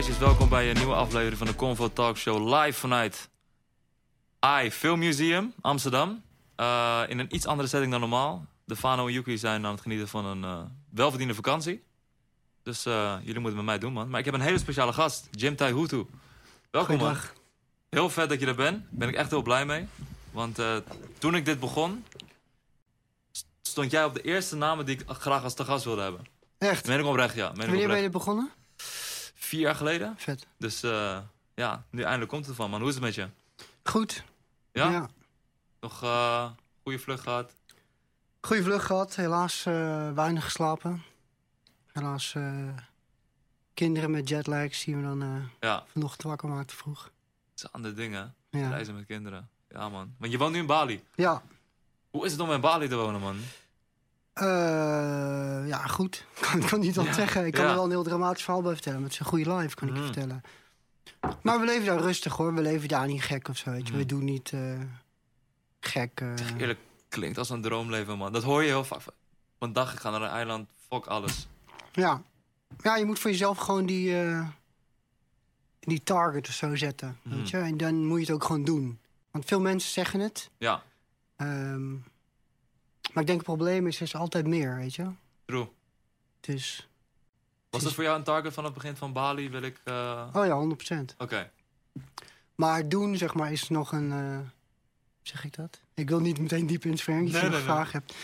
meisjes, welkom bij een nieuwe aflevering van de Convo Talk Show live vanuit AI Film Museum Amsterdam. Uh, in een iets andere setting dan normaal. De Fano en Yuki zijn aan het genieten van een uh, welverdiende vakantie. Dus uh, jullie moeten met mij doen, man. Maar ik heb een hele speciale gast, Jim Tai Hutu. Welkom, man. Heel vet dat je er bent. Ben ik echt heel blij mee. Want toen ik dit begon, stond jij op de eerste namen die ik graag als te gast wilde hebben. Echt? Meen ik oprecht, ja. Wanneer ben je begonnen? Vier jaar geleden. Vet. Dus uh, ja, nu eindelijk komt het van, man. Hoe is het met je? Goed. Ja? ja. Nog uh, goede vlucht gehad? Goede vlucht gehad. Helaas uh, weinig geslapen. Helaas kinderen met jetlag zien we dan ja. vanochtend wakker maakten vroeg. Dat zijn andere dingen. Ja. Reizen met kinderen. Ja, man. Want je woont nu in Bali. Ja. Hoe is het om in Bali te wonen, man? Uh, ja, goed. Ik kan, kan niet wat ja. zeggen. Ik kan ja. er wel een heel dramatisch verhaal bij vertellen. Met zijn goede live, kan ik je vertellen. Maar we leven daar rustig, hoor. We leven daar niet gek of zo, weet je. Mm. We doen niet uh, gek... Uh... Eerlijk, klinkt als een droomleven, man. Dat hoor je heel vaak. Op een dag, ik ga naar een eiland, fuck alles. Ja. Ja, je moet voor jezelf gewoon die... die target of zo zetten, mm. weet je. En dan moet je het ook gewoon doen. Want veel mensen zeggen het. Ja. Um, maar ik denk het probleem is, is altijd meer, weet je. True. Dus... Was dat voor jou een target van het begin van Bali? Wil ik... Uh... Oh ja, 100%. Oké. Okay. Maar doen, zeg maar, is nog een... Uh... zeg ik dat? Ik wil niet meteen diep in het verhaal, als je nee, vraag hebt.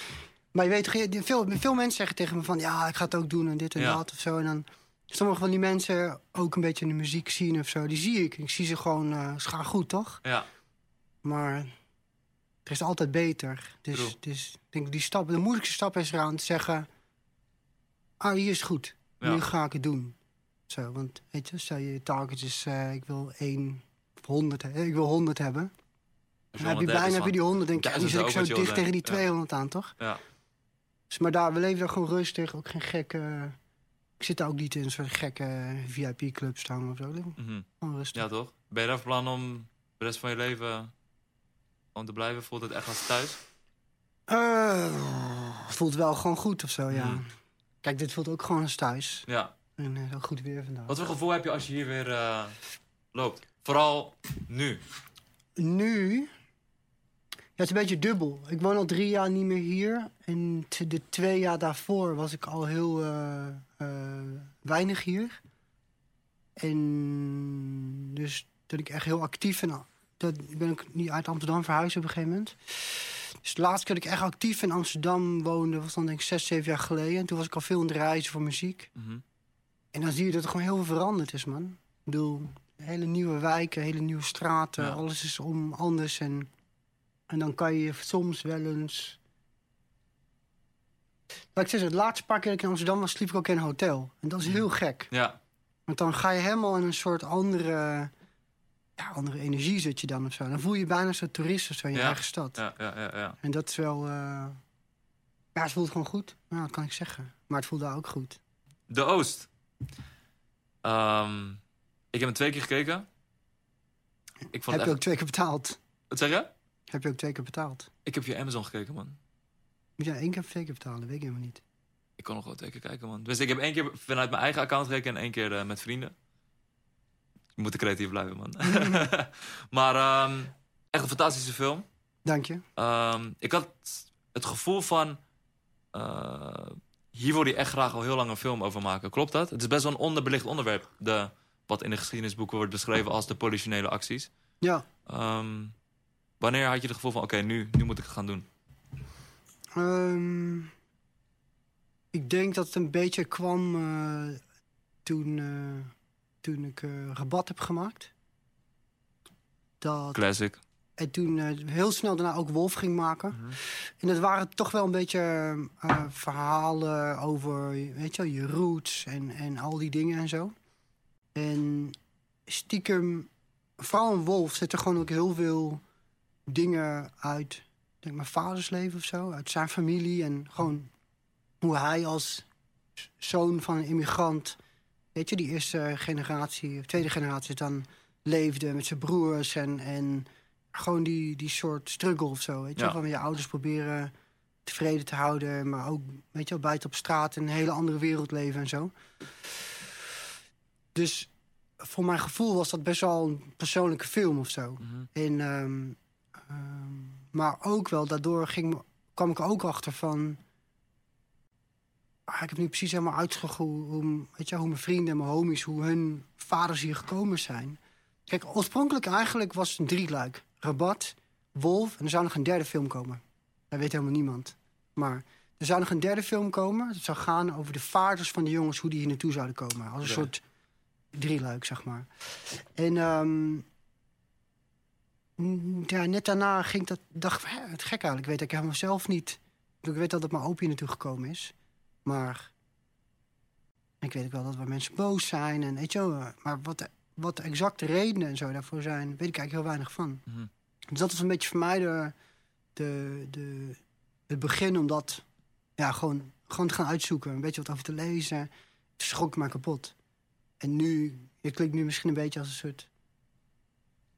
Maar je weet veel, veel mensen zeggen tegen me van... ja, ik ga het ook doen en dit en ja. dat of zo. En dan sommige van die mensen, ook een beetje in de muziek zien of zo... die zie ik. Ik zie ze gewoon, uh, ze gaan goed, toch? Ja. Maar er is altijd beter. Dus, dus ik denk die stap, de moeilijkste stap is eraan te zeggen... ah, hier is goed. Ja. Nu ga ik het doen. Zo, want weet je, stel je target is... Uh, ik wil 1 of 100, ik wil 100 hebben. Dan heb je bijna je die 100, denk je, ja, die zit ik zo dicht tegen die 200 ja. aan, toch? Ja. Dus, maar daar, we leven daar gewoon rustig, ook geen gekke... Ik zit daar ook niet in een soort gekke VIP-club staan of zo. Mm -hmm. Gewoon rustig. Ja, toch? Ben je daar van plan om de rest van je leven om te blijven? Voelt het echt als thuis? Uh, voelt wel gewoon goed of zo, ja. Mm. Kijk, dit voelt ook gewoon als thuis. Ja. En uh, ook goed weer vandaag. Wat voor gevoel heb je als je hier weer uh, loopt? Vooral nu. Nu? Ja, het is een beetje dubbel. Ik woon al drie jaar niet meer hier. En de twee jaar daarvoor was ik al heel uh, weinig hier. En dus dat ik echt heel actief en dat ben ik niet uit Amsterdam verhuisd op een gegeven moment. Dus de laatste keer dat ik echt actief in Amsterdam woonde... was dan denk ik zes, zeven jaar geleden. En toen was ik al veel in de reizen voor muziek. Mm -hmm. En dan zie je dat er gewoon heel veel veranderd is, man. Ik bedoel, hele nieuwe wijken, hele nieuwe straten. Ja. Alles is om anders. En, en dan kan je soms wel eens... Ik het laatste paar keer dat ik in Amsterdam was... sliep ik ook in een hotel. En dat is heel gek. Ja. Want dan ga je helemaal in een soort andere ja, andere energie zit je dan of zo. Dan voel je je bijna zo'n toerist of zo in je ja. eigen stad. Ja, ja, ja, ja. En dat is wel... Uh... Ja, het voelt gewoon goed. Ja, dat kan ik zeggen. Maar het voelt daar ook goed. De Oost. Um, ik heb hem twee keer gekeken. Ik vond heb je echt... ook twee keer betaald? Wat zeg je? Heb je ook twee keer betaald? Ik heb via Amazon gekeken, man. Moet je één keer of twee keer betalen? Dat weet ik helemaal niet. Ik kon nog wel twee keer kijken, man. Dus ik heb één keer vanuit mijn eigen account gekeken... en één keer uh, met vrienden. Je moet creatief blijven, man. maar um, echt een fantastische film. Dank je. Um, ik had het gevoel van... Uh, hier wil je echt graag al heel lang een film over maken. Klopt dat? Het is best wel een onderbelicht onderwerp. De, wat in de geschiedenisboeken wordt beschreven als de politionele acties. Ja. Um, wanneer had je het gevoel van... oké, okay, nu, nu moet ik het gaan doen? ik denk dat het een beetje kwam uh, toen... Uh, toen ik uh, rabat heb gemaakt. Dat... Classic. En toen uh, heel snel daarna ook Wolf ging maken. Mhm. Mm -hmm. En dat waren toch wel een beetje uh, verhalen over weet je, je roots en, en al die dingen en zo. En stiekem, vooral in Wolf zitten gewoon ook heel veel dingen uit denk mijn vaders leven of zo. Uit zijn familie en gewoon hoe hij als zoon van een immigrant weet je, die eerste generatie, of tweede generatie dan leefde met zijn broers en, en gewoon die, die soort struggle of zo. Weet je, Ja. van je ouders proberen tevreden te houden, maar ook, weet je, wel, buiten op straat in een hele andere wereld leven en zo. Dus voor mijn gevoel was dat best wel een persoonlijke film of zo. Mhm. En, ehm, ehm, maar ook wel, daardoor ging, kwam ik ook achter van... Ah, ik heb nu precies helemaal uitgezocht hoe, weet je, hoe mijn vrienden en mijn homies... hoe hun vaders hier gekomen zijn. Kijk, oorspronkelijk eigenlijk was het een drieluik. Rabat, Wolf en er zou nog een derde film komen. Dat weet helemaal niemand. Maar er zou nog een derde film komen. Het zou gaan over de vaders van de jongens... hoe die hier naartoe zouden komen. Als een Oké. soort drieluik, zeg maar. En ehm, ja, net daarna ging dat, dacht ik, het gek eigenlijk. Ik weet ik helemaal zelf niet. Ik weet al dat mijn opa hier naartoe gekomen is. Maar ik weet ook wel dat waar mensen boos zijn. En, weet je wel, maar wat, de- wat de exacte redenen en zo daarvoor zijn, weet ik eigenlijk heel weinig van. Mhm. Dus dat was een beetje voor mij de, de, de, het begin om dat ja, gewoon, gewoon te gaan uitzoeken. Een beetje wat over te lezen. Het schrok me kapot. En nu, het klinkt nu misschien een beetje als een soort...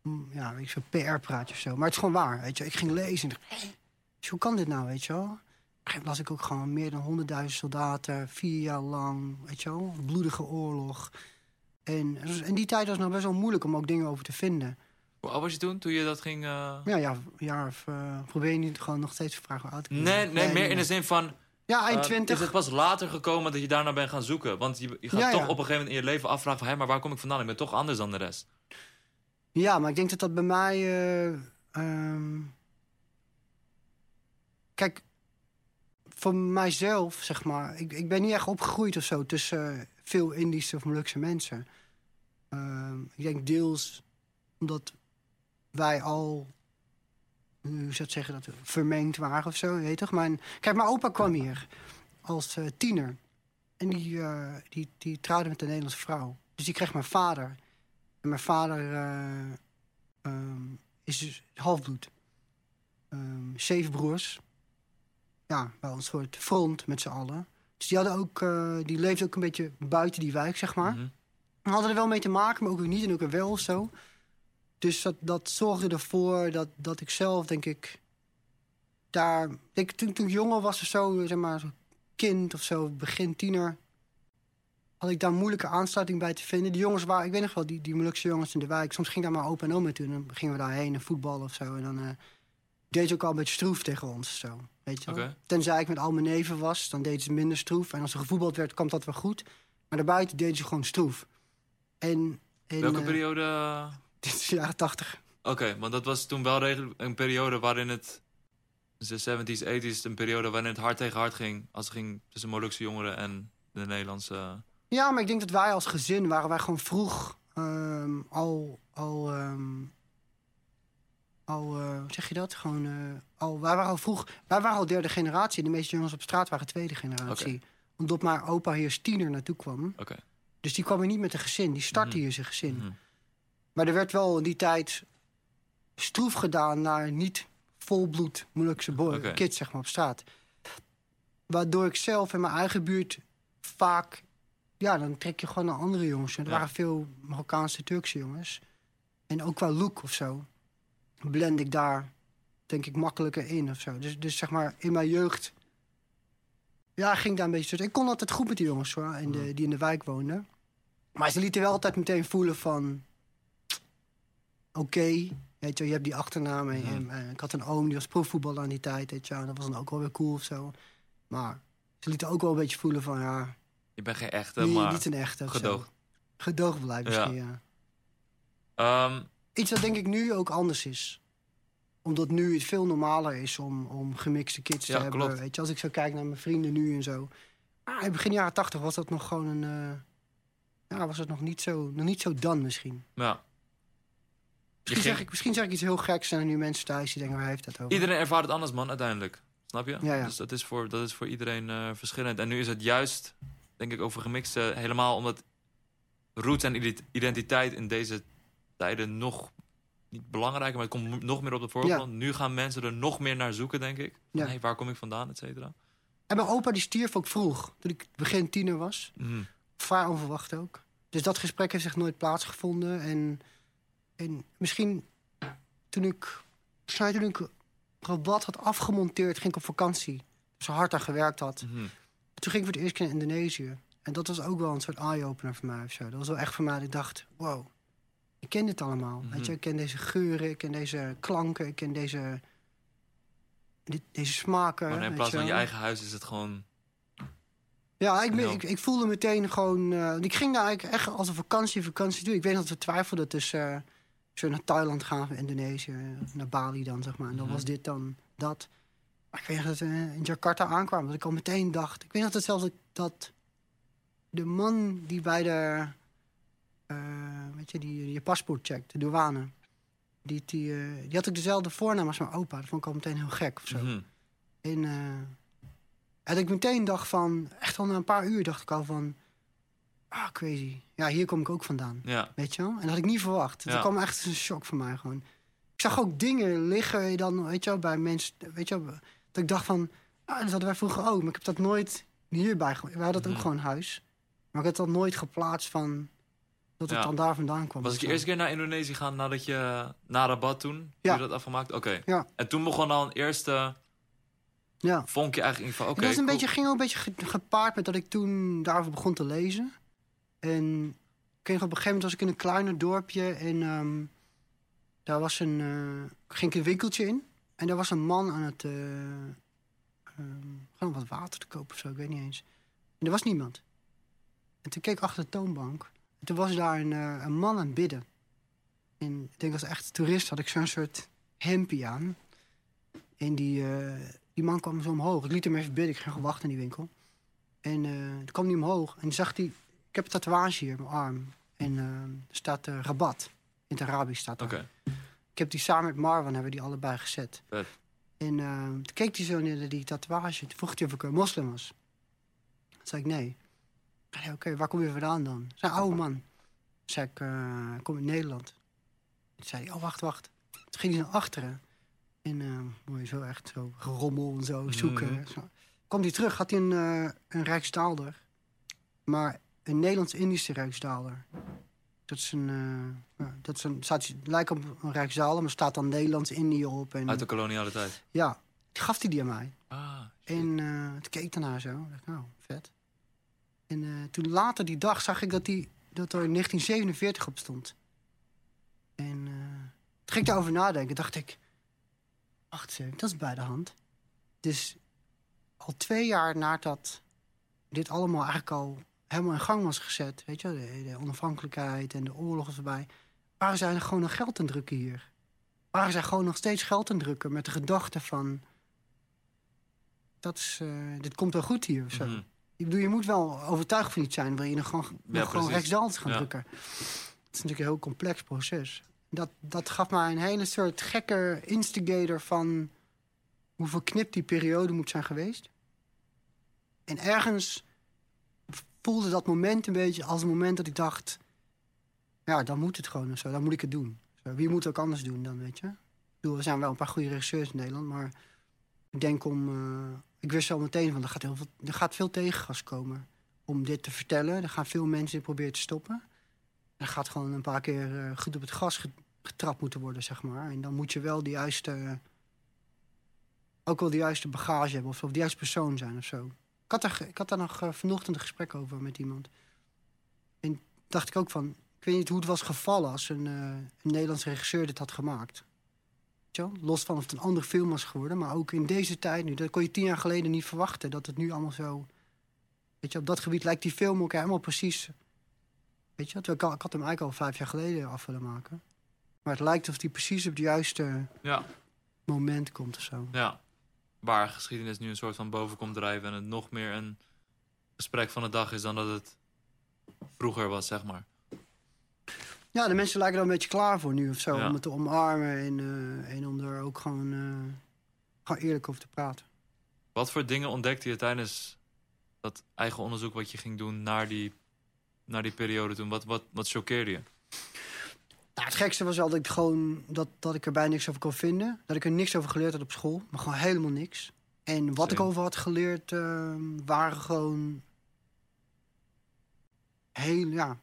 mm, Ja, zo'n PR-praatje of zo. Maar het is gewoon waar, weet je. Ik ging lezen en dacht, hé, dus hoe kan dit nou, weet je wel? Las ik ook gewoon meer dan 100.000 soldaten, vier jaar lang, weet je wel, bloedige oorlog. En was- in die tijd was het nog best wel moeilijk om ook dingen over te vinden. Hoe oud was je toen, toen je dat ging... eh, Ja, ja, jaar of... eh, probeer je niet gewoon nog steeds te vragen hoe oud ik? Nee, nee, meer in de zin van... Ja, eh, eind 20. is het pas later gekomen dat je daarna bent gaan zoeken? Want je, je gaat Ja, toch ja. op een gegeven moment in je leven afvragen van... hé, maar waar kom ik vandaan? Ik ben toch anders dan de rest. Ja, maar ik denk dat dat bij mij. eh, ehm, Kijk, voor mijzelf, zeg maar. Ik, ik ben niet echt opgegroeid of zo tussen veel Indische of Molukse mensen. Ehm, ik denk deels omdat wij al. Hoe zou het zeggen? Dat vermengd waren of zo, weet toch? Mijn, kijk, mijn opa kwam hier als eh, tiener. En die, eh, die, die trouwde met een Nederlandse vrouw. Dus die kreeg mijn vader. En mijn vader eh, ehm, is dus halfbloed. Ehm, zeven broers. Ja, wel een soort front met z'n allen. Dus die, hadden ook, eh, die leefden ook een beetje buiten die wijk, zeg maar. Mhm. We hadden er wel mee te maken, maar ook weer niet en ook weer wel of zo. Dus dat, dat zorgde ervoor dat, dat ik zelf, denk ik, daar... Denk, toen, toen ik jonger was of zo, zeg maar, kind of zo, begin tiener... had ik daar moeilijke aansluiting bij te vinden. Die jongens waren, ik weet nog wel, die, die Molukse jongens in de wijk... soms ging daar maar opa en oma toe en dan gingen we daarheen en voetballen of zo. En dan eh, deed ze ook al een beetje stroef tegen ons zo, weet je. Tenzij ik met al mijn neven was, dan deden ze minder stroef. En als er gevoetbald werd, kwam dat wel goed. Maar daarbuiten deden ze gewoon stroef. En, en Welke eh, periode... Dit is de jaren tachtig. Oké, want dat was toen wel een periode waarin het... De 70s, 80s, een periode waarin het hard tegen hard ging... als het ging tussen Molukse jongeren en de Nederlandse... Ja, maar ik denk dat wij als gezin waren wij gewoon vroeg ehm, al, al, ehm, al eh, hoe zeg je dat? Gewoon, eh, al, wij waren al vroeg, wij waren al derde generatie. De meeste jongens op straat waren tweede generatie. Omdat mijn opa hier als tiener naartoe kwam. Oké. Dus die kwam hier niet met een gezin. Die startte Mhm. hier zijn gezin. Mhm. Maar er werd wel in die tijd stroef gedaan naar niet volbloed Molukse boy, Oké. kids zeg maar, op straat. Waardoor ik zelf in mijn eigen buurt vaak... Ja, dan trek je gewoon naar andere jongens. En er Ja. waren veel Marokkaanse, Turkse jongens. En ook qua look of zo. Blend ik daar, denk ik, makkelijker in of zo. Dus, dus zeg maar, in mijn jeugd... Ja, ging daar een beetje... Ik kon altijd goed met die jongens, hoor, in de, Mhm. die in de wijk woonden. Maar ze lieten wel altijd meteen voelen van... Oké, weet je, je hebt die achternaam. En, en, eh, ik had een oom die was profvoetballer aan die tijd, weet je. wel, En dat was dan ook wel weer cool of zo. Maar ze lieten ook wel een beetje voelen van... Ja, Je bent geen echte, niet, maar niet een echte of zo. gedoogd. Gedoogbeleid misschien, ja. Ehm, Iets wat denk ik nu ook anders is. Omdat nu het veel normaler is om, om gemixte kids Ja, te hebben. klopt. Weet je, als ik zo kijk naar mijn vrienden nu en zo. Ah, in begin jaren tachtig was dat nog gewoon een... eh, ja, was het nog niet zo, nog niet zo dan misschien. ja. Misschien, ging- zeg ik, misschien zeg ik iets heel geks en er nu mensen thuis die denken, waar heeft dat over? Iedereen ervaart het anders, man, uiteindelijk. Snap je? Ja, ja. Dus dat is voor, dat is voor iedereen eh, verschillend. En nu is het juist, denk ik, over gemixte helemaal omdat roots en ident- identiteit in deze tijden nog niet belangrijker, maar het komt nog meer op de voorgrond. Nu gaan mensen er nog meer naar zoeken, denk ik. Van, Ja. hey, waar kom ik vandaan, et cetera. En mijn opa die stierf ook vroeg, toen ik begin tiener was. Mhm. Vrij onverwacht ook. Dus dat gesprek heeft zich nooit plaatsgevonden. En, en misschien toen ik, toen ik Rabat had afgemonteerd, ging ik op vakantie. Dus hard aan gewerkt had. Mhm. Toen ging ik voor het eerst keer naar Indonesië. En dat was ook wel een soort eye-opener voor mij of zo. Dat was wel echt voor mij dat ik dacht, wow, ik ken dit allemaal. Mhm. Weet je, ik ken deze geuren, ik ken deze klanken, ik ken deze, dit, deze smaken. Maar in plaats van je eigen huis is het gewoon... Ja, ik, ben- ik, ik voelde meteen gewoon... eh, ik ging daar eigenlijk echt als een vakantie, vakantie doen. Ik weet dat we twijfelden tussen... eh, zo naar Thailand gaan, Indonesië, naar Bali dan, zeg maar. En dan Mhm. was dit dan dat. Maar ik weet dat we in Jakarta aankwamen. Dat ik al meteen dacht... Ik weet nog dat zelfs dat de man die bij de... eh, weet je, die je paspoort checkt, de douane... Die, die, eh, die had ook dezelfde voornaam als mijn opa. Dat vond ik al meteen heel gek of zo. Mhm. En, eh, en dat ik meteen dacht van, echt al na een paar uur dacht ik al van, ah, crazy. Ja, hier kom ik ook vandaan, Ja, weet je wel? En dat had ik niet verwacht. Ja. Dat kwam echt een shock voor mij gewoon. Ik zag ook dingen liggen dan, weet je wel, bij mensen, weet je wel, dat ik dacht van, ah, dat hadden wij vroeger ook, maar ik heb dat nooit hierbij, we hadden dat Mhm. ook gewoon huis. Maar ik had dat nooit geplaatst van, dat het Ja. dan daar vandaan kwam. was ik je eerste keer naar Indonesië gaan nadat je... Na Rabat toen? Ja. Heb je dat afgemaakt? Oké. Ja. En toen begon dan een eerste Ja. vonkje eigenlijk in van... Oké, En dat is een cool. beetje, ging ook een beetje ge- gepaard met dat ik toen daarover begon te lezen. En nog, op een gegeven moment was ik in een kleiner dorpje en ehm, daar was een, eh, ging ik een winkeltje in. En daar was een man aan het, eh, ehm, gewoon wat water te kopen of zo, ik weet niet eens. En er was niemand. En toen keek ik achter de toonbank. En toen was daar een, eh, een man aan het bidden. En ik denk als echt toerist had ik zo'n soort hempie aan. En die, eh, die man kwam zo omhoog. Ik liet hem even bidden. Ik ging gewoon wachten in die winkel. En eh, toen kwam hij omhoog. En zag hij... Ik heb een tatoeage hier op mijn arm. En eh, er staat Rabat. In het Arabisch staat dat. Ik heb die samen met Marwan hebben die allebei gezet. Vet. En toen keek hij zo naar die tatoeage. Toen vroeg hij of ik een moslim was. Toen zei ik nee. Oké, waar kom je vandaan dan? Zei, oude man. Toen zei ik, eh, kom uit Nederland. Toen zei hij, oh wacht, wacht. Toen ging hij naar achteren. En eh mooi zo echt zo gerommel en zo zoeken. Mhm. Zo. Kwam hij terug, had hij een, eh een Rijksdaalder. Maar een Nederlands-Indische Rijksdaalder. Dat is een... ja, dat is een staat, lijkt op een Rijksdaalder, maar staat dan Nederlands-Indië op. En, Uit de koloniale tijd. Ja, gaf hij die aan mij. Ah, shit. En toen keek ik daarnaar zo. Dacht, nou, vet. En eh, toen later die dag zag ik dat, die, dat er in 1947 op stond. En eh, toen ging ik daarover nadenken. dacht ik, wacht eens dat is bij de hand. Dus al twee jaar nadat dit allemaal eigenlijk al helemaal in gang was gezet... weet je, de, de onafhankelijkheid en de oorlog was erbij... waren zij gewoon nog geld aan drukken hier. Waren zij gewoon nog steeds geld aan drukken met de gedachte van dat is, eh, dit komt wel goed hier of zo. Mhm. Ik bedoel, je moet wel overtuigd van iets zijn... wil je nog gewoon, nog gewoon gaan Ja. drukken. Het is natuurlijk een heel complex proces. Dat, dat gaf mij een hele soort gekke instigator van... hoe verknipt die periode moet zijn geweest. En ergens voelde dat moment een beetje als een moment dat ik dacht... ja, dan moet het gewoon zo, dan moet ik het doen. Zo, wie moet het ook anders doen dan, weet je? Ik bedoel, er zijn wel een paar goede regisseurs in Nederland, maar... ik denk om... eh, ik wist al meteen van, er gaat, heel veel, er gaat veel tegengas komen om dit te vertellen. Er gaan veel mensen dit proberen te stoppen. Er gaat gewoon een paar keer eh, goed op het gas ge- getrapt moeten worden, zeg maar. En dan moet je wel de juiste... ook wel de juiste bagage hebben of, de juiste persoon zijn of zo. Ik had, ik had daar nog eh, vanochtend een gesprek over met iemand. En dacht ik ook van... Ik weet niet hoe het was gevallen als een, eh, een Nederlandse regisseur dit had gemaakt. Los van of het een andere film was geworden. Maar ook in deze tijd nu. Dat kon je tien jaar geleden niet verwachten. Dat het nu allemaal zo... Weet je, op dat gebied lijkt die film ook helemaal precies... Weet je, ik had hem eigenlijk al vijf jaar geleden af willen maken. Maar het lijkt of die precies op het juiste Ja, moment komt of zo. ja. Waar geschiedenis nu een soort van boven komt drijven... en het nog meer een gesprek van de dag is dan dat het vroeger was, zeg maar. Ja, de mensen lijken er een beetje klaar voor nu of zo. Ja. Om het te omarmen en, eh, en om er ook gewoon, eh, gewoon eerlijk over te praten. Wat voor dingen ontdekte je tijdens dat eigen onderzoek wat je ging doen naar die, naar die periode toen? Wat, wat, wat choqueerde je? Nou, het gekste was wel dat ik, gewoon, dat, dat ik er bijna niks over kon vinden. Dat ik er niks over geleerd had op school. Maar gewoon helemaal niks. En wat ik over had geleerd eh, waren gewoon... Heel, ja,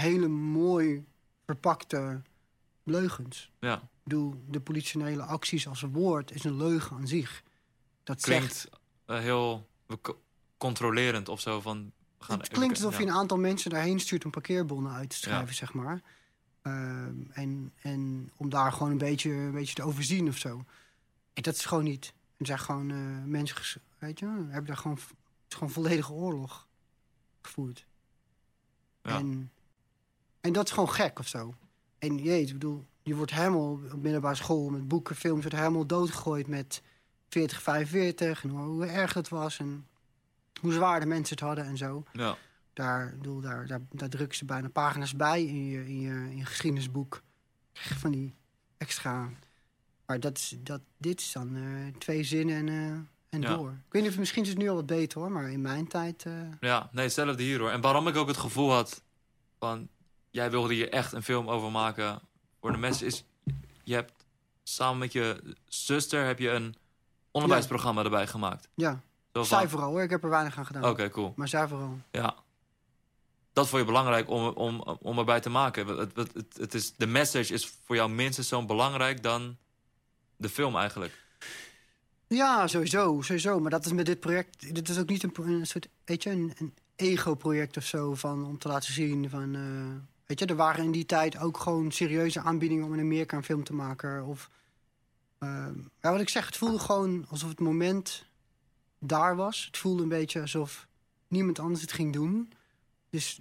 hele mooi verpakte leugens. Ja, Ik bedoel, de politionele acties als woord is een leugen aan zich. Dat zegt klinkt eh, heel co- controlerend of zo. Van gaan het klinkt alsof je een aantal mensen daarheen stuurt om parkeerbonnen uit te schrijven, Ja. zeg maar. Ehm, en, en om daar gewoon een beetje, een beetje te overzien of zo. En dat is gewoon niet. Er zijn gewoon eh, mensen, weet je, hebben daar gewoon, gewoon volledige oorlog gevoerd. Ja. En, en dat is gewoon gek of zo. En jeet, ik bedoel, je wordt helemaal op middelbare school met boeken, films, wordt helemaal doodgegooid met 40, 45 en hoe, erg het was en hoe zwaar de mensen het hadden en zo. Ja. Daar, bedoel, daar, daar, daar drukken ze bijna pagina's bij in je, in je, in je geschiedenisboek. Van die extra. Maar dat is, dat, dit is dan eh, twee zinnen en, eh, en Ja. door. Ik weet niet of misschien is het nu al wat beter hoor, maar in mijn tijd. eh, Ja, nee, hetzelfde hier hoor. En waarom ik ook het gevoel had van... Jij wilde hier echt een film over maken voor de mensen is... Je hebt samen met je zuster heb je een onderwijsprogramma erbij gemaakt. ja, zij vooral hoor. Ik heb er weinig aan gedaan. Oké, cool. Maar zij vooral. Ja. Dat vond je belangrijk om, om, om erbij te maken. Het, het, het, het is, de message is voor jou minstens zo belangrijk dan de film eigenlijk. Ja, sowieso, sowieso. Maar dat is met dit project. Dit is ook niet een, een soort, weet je, een, een ego-project of zo van om te laten zien van. eh, weet je, er waren in die tijd ook gewoon serieuze aanbiedingen om in Amerika een film te maken. Of, eh, ja, wat ik zeg, het voelde gewoon alsof het moment daar was. Het voelde een beetje alsof niemand anders het ging doen. Dus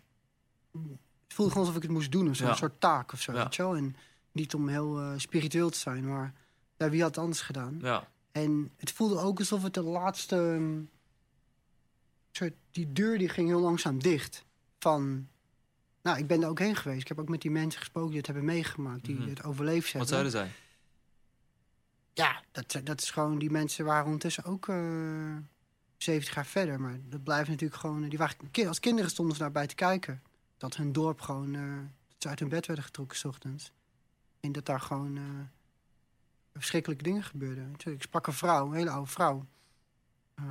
het voelde gewoon alsof ik het moest doen of zo. Ja. Een soort taak of zo, Ja. weet je wel. En niet om heel eh, spiritueel te zijn, maar ja, wie had het anders gedaan? Ja, En het voelde ook alsof het de laatste. ehm, soort, die deur die ging heel langzaam dicht. Van. Nou, ik ben er ook heen geweest. Ik heb ook met die mensen gesproken die het hebben meegemaakt, die Mhm. het overleefd hebben. wat zeiden zij? Ja, dat, dat is gewoon. Die mensen waren ondertussen ook eh 70 jaar verder. Maar dat blijft natuurlijk gewoon. Die waren, als kinderen stonden ze daarbij te kijken. Dat hun dorp gewoon. eh, dat ze uit hun bed werden getrokken s ochtends. En dat daar gewoon. eh, verschrikkelijke dingen gebeurden. Ik sprak een vrouw, een hele oude vrouw. eh,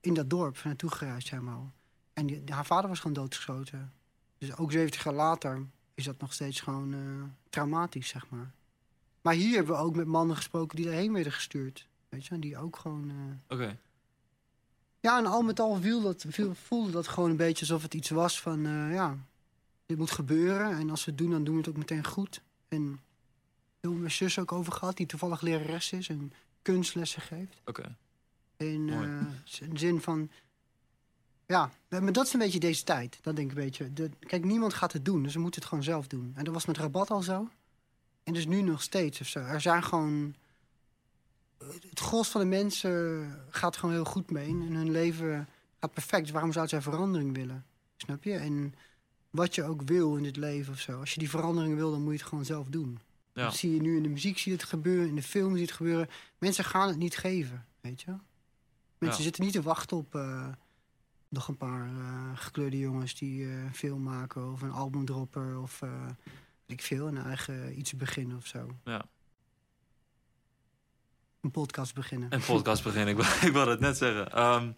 in dat dorp naartoe gereisd helemaal. En die, haar vader was gewoon doodgeschoten. Dus ook 70 jaar later is dat nog steeds gewoon eh, traumatisch, zeg maar. Maar hier hebben we ook met mannen gesproken die daarheen werden gestuurd. Weet je, die ook gewoon... eh, Oké, Ja, en al met al viel dat, viel, voelde dat gewoon een beetje alsof het iets was van... eh, ja, dit moet gebeuren. En als we het doen, dan doen we het ook meteen goed. En heel mijn zus ook over gehad, die toevallig lerares is en kunstlessen geeft. oké. In in zin van... Ja, maar dat is een beetje deze tijd. Dat denk ik een beetje. De, kijk, niemand gaat het doen, dus we moeten het gewoon zelf doen. En dat was met Rabat al zo. En dus nu nog steeds of zo. Er zijn gewoon... Het gros van de mensen gaat gewoon heel goed mee. En hun leven gaat perfect. Dus waarom zou zij verandering willen? Snap je? En wat je ook wil in dit leven of zo. Als je die verandering wil, dan moet je het gewoon zelf doen. Ja. Dat zie je nu in de muziek, zie je het gebeuren. In de film zie je het gebeuren. Mensen gaan het niet geven, weet je? Mensen Ja. zitten niet te wachten op eh, nog een paar eh, gekleurde jongens die eh, een film maken of een album droppen of eh, weet ik veel, een eigen iets beginnen of zo. Ja. Een podcast beginnen. Een podcast beginnen, ik, wou- ik wilde het net zeggen. Ehm,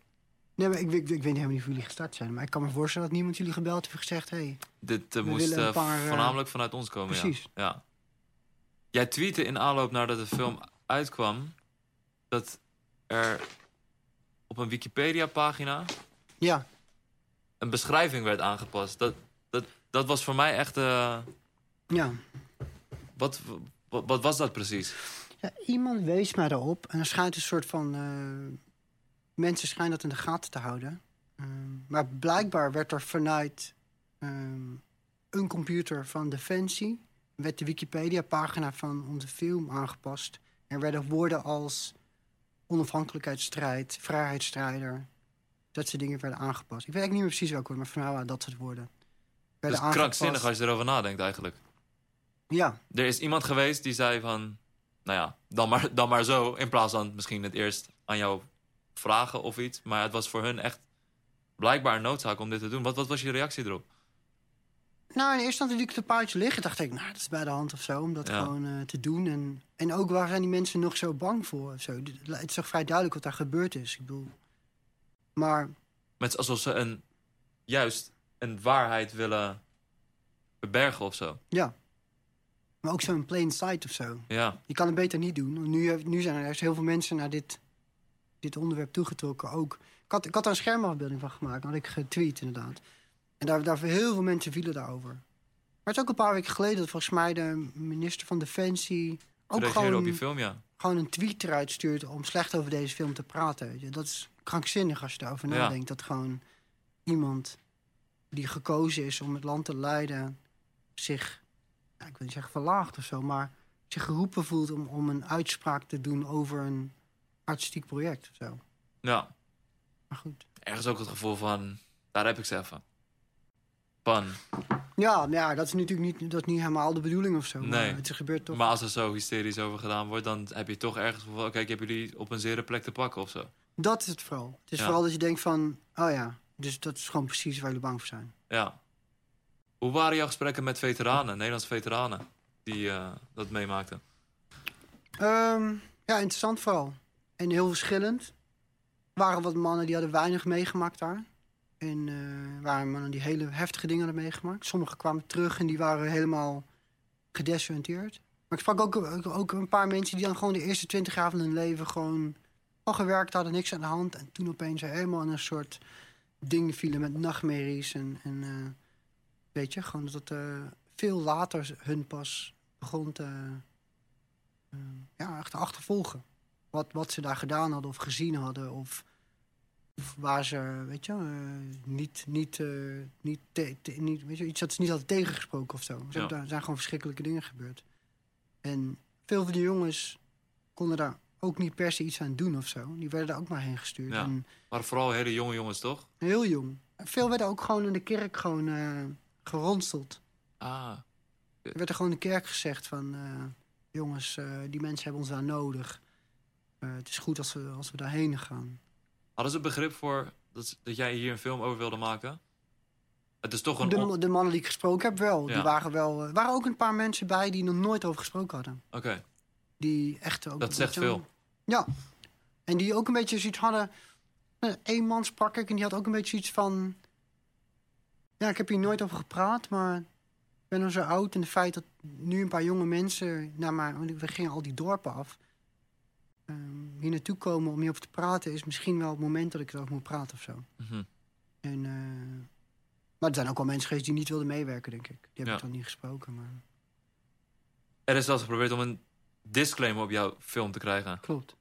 Nee, maar ik, ik, ik weet helemaal niet hoe jullie gestart zijn. Maar ik kan me voorstellen dat niemand jullie gebeld heeft gezegd... Hey, dit moest paar, voornamelijk vanuit ons komen, ja. precies. Ja. Jij tweette in aanloop nadat de film uitkwam dat er op een Wikipedia-pagina Ja, een beschrijving werd aangepast. Dat, dat, dat was voor mij echt. eh, ja. wat, wat, wat was dat precies? Ja, iemand wees mij daarop. En er schijnt een soort van... eh, mensen schijnen dat in de gaten te houden. Ehm, maar blijkbaar werd er vanuit ehm, een computer van Defensie... werd de Wikipedia-pagina van onze film aangepast. Er werden woorden als onafhankelijkheidsstrijd, vrijheidsstrijder... dat soort dingen werden aangepast. Ik weet eigenlijk niet meer precies welke woorden, maar van waren dat soort woorden. Dat is krankzinnig als je erover nadenkt eigenlijk. Ja, Er is iemand geweest die zei van... Nou ja, dan maar, dan maar zo. In plaats van misschien het eerst aan jou vragen of iets. Maar het was voor hun echt blijkbaar een noodzaak om dit te doen. Wat, wat was je reactie erop? Nou, in eerste instantie liet ik het een paardje liggen. dacht ik, nou, dat is bij de hand of zo, om dat Ja. gewoon eh, te doen. En, en ook, waar zijn die mensen nog zo bang voor? Of zo? Het is toch vrij duidelijk wat daar gebeurd is. Ik bedoel... Maar Met alsof ze een, juist een waarheid willen verbergen of zo. ja. Maar ook zo in plain sight of zo. Ja, Je kan het beter niet doen. Nu, nu zijn er juist heel veel mensen naar dit dit onderwerp toegetrokken. Ook, ik, had, ik had daar een schermafbeelding van gemaakt. had ik getweet inderdaad. En daar, daar heel veel mensen vielen daarover. Maar het is ook een paar weken geleden dat volgens mij de minister van Defensie ook Reageerde gewoon, op je film, ja. Gewoon een tweet eruit stuurt om slecht over deze film te praten. Dat is krankzinnig als je daarover Ja. nadenkt. Dat gewoon iemand die gekozen is om het land te leiden zich, ja, ik wil niet zeggen verlaagd of zo, maar zich geroepen voelt om, om een uitspraak te doen over een artistiek project of zo. Ja. Maar goed. Ergens ook het gevoel van, daar heb ik ze even. Ja, nou ja, dat is natuurlijk niet, dat is niet helemaal de bedoeling of zo. Nee. Maar het is gebeurd toch. maar als er zo hysterisch over gedaan wordt, dan heb je toch ergens van, oké, ik heb jullie op een zere plek te pakken of zo. Dat is het vooral. Het is Ja. vooral dat je denkt van, oh ja, dus dat is gewoon precies waar jullie bang voor zijn. Ja. Hoe waren jouw gesprekken met veteranen, Nederlandse veteranen, die eh, dat meemaakten? Ehm, ja, interessant vooral. En heel verschillend. Er waren wat mannen die hadden weinig meegemaakt daar. En eh, er waren mannen die hele heftige dingen hadden meegemaakt. Sommigen kwamen terug en die waren helemaal gedesoriënteerd. Maar ik sprak ook, ook, een paar mensen die dan gewoon de eerste twintig jaar van hun leven gewoon al gewerkt hadden, niks aan de hand. En toen opeens helemaal in een soort ding vielen met nachtmerries. En, en eh, weet je, gewoon dat eh, veel later hun pas begon te, ja, echt te achtervolgen. Wat, wat ze daar gedaan hadden of gezien hadden. Of waar ze, weet je, eh, niet, niet, eh, niet, te- te- niet, weet je, iets dat ze niet hadden tegengesproken of zo. Ze Ja. hebben- Er zijn gewoon verschrikkelijke dingen gebeurd. En veel van die jongens konden daar ook niet per se iets aan doen of zo. Die werden daar ook maar heen gestuurd. Ja. En Maar vooral hele jonge jongens, toch? heel jong. Veel werden ook gewoon in de kerk gewoon eh, geronseld. Ah, Er werd er gewoon in de kerk gezegd van... jongens, die mensen hebben ons daar nodig. Het is goed als we, als we daarheen gaan. Hadden ze begrip voor dat, dat jij hier een film over wilde maken? Het is toch een... De, mannen die ik gesproken heb wel. Ja. Die waren wel... Er waren ook een paar mensen bij die nog nooit over gesproken hadden. Oké, Die echt ook... Dat zegt veel. Ja. En die ook een beetje zoiets hadden... Eén man sprak ik en die had ook een beetje zoiets van... Ja, ik heb hier nooit over gepraat, maar... Ik ben al zo oud en het feit dat nu een paar jonge mensen... naar maar, we gingen al die dorpen af... ehm, hier naartoe komen om hierover te praten... is misschien wel het moment dat ik erover moet praten of zo. Mhm. En, eh, maar er zijn ook wel mensen geweest die niet wilden meewerken, denk ik. Die heb Ja. ik dan niet gesproken, maar Er is zelfs geprobeerd om een disclaimer op jouw film te krijgen. klopt.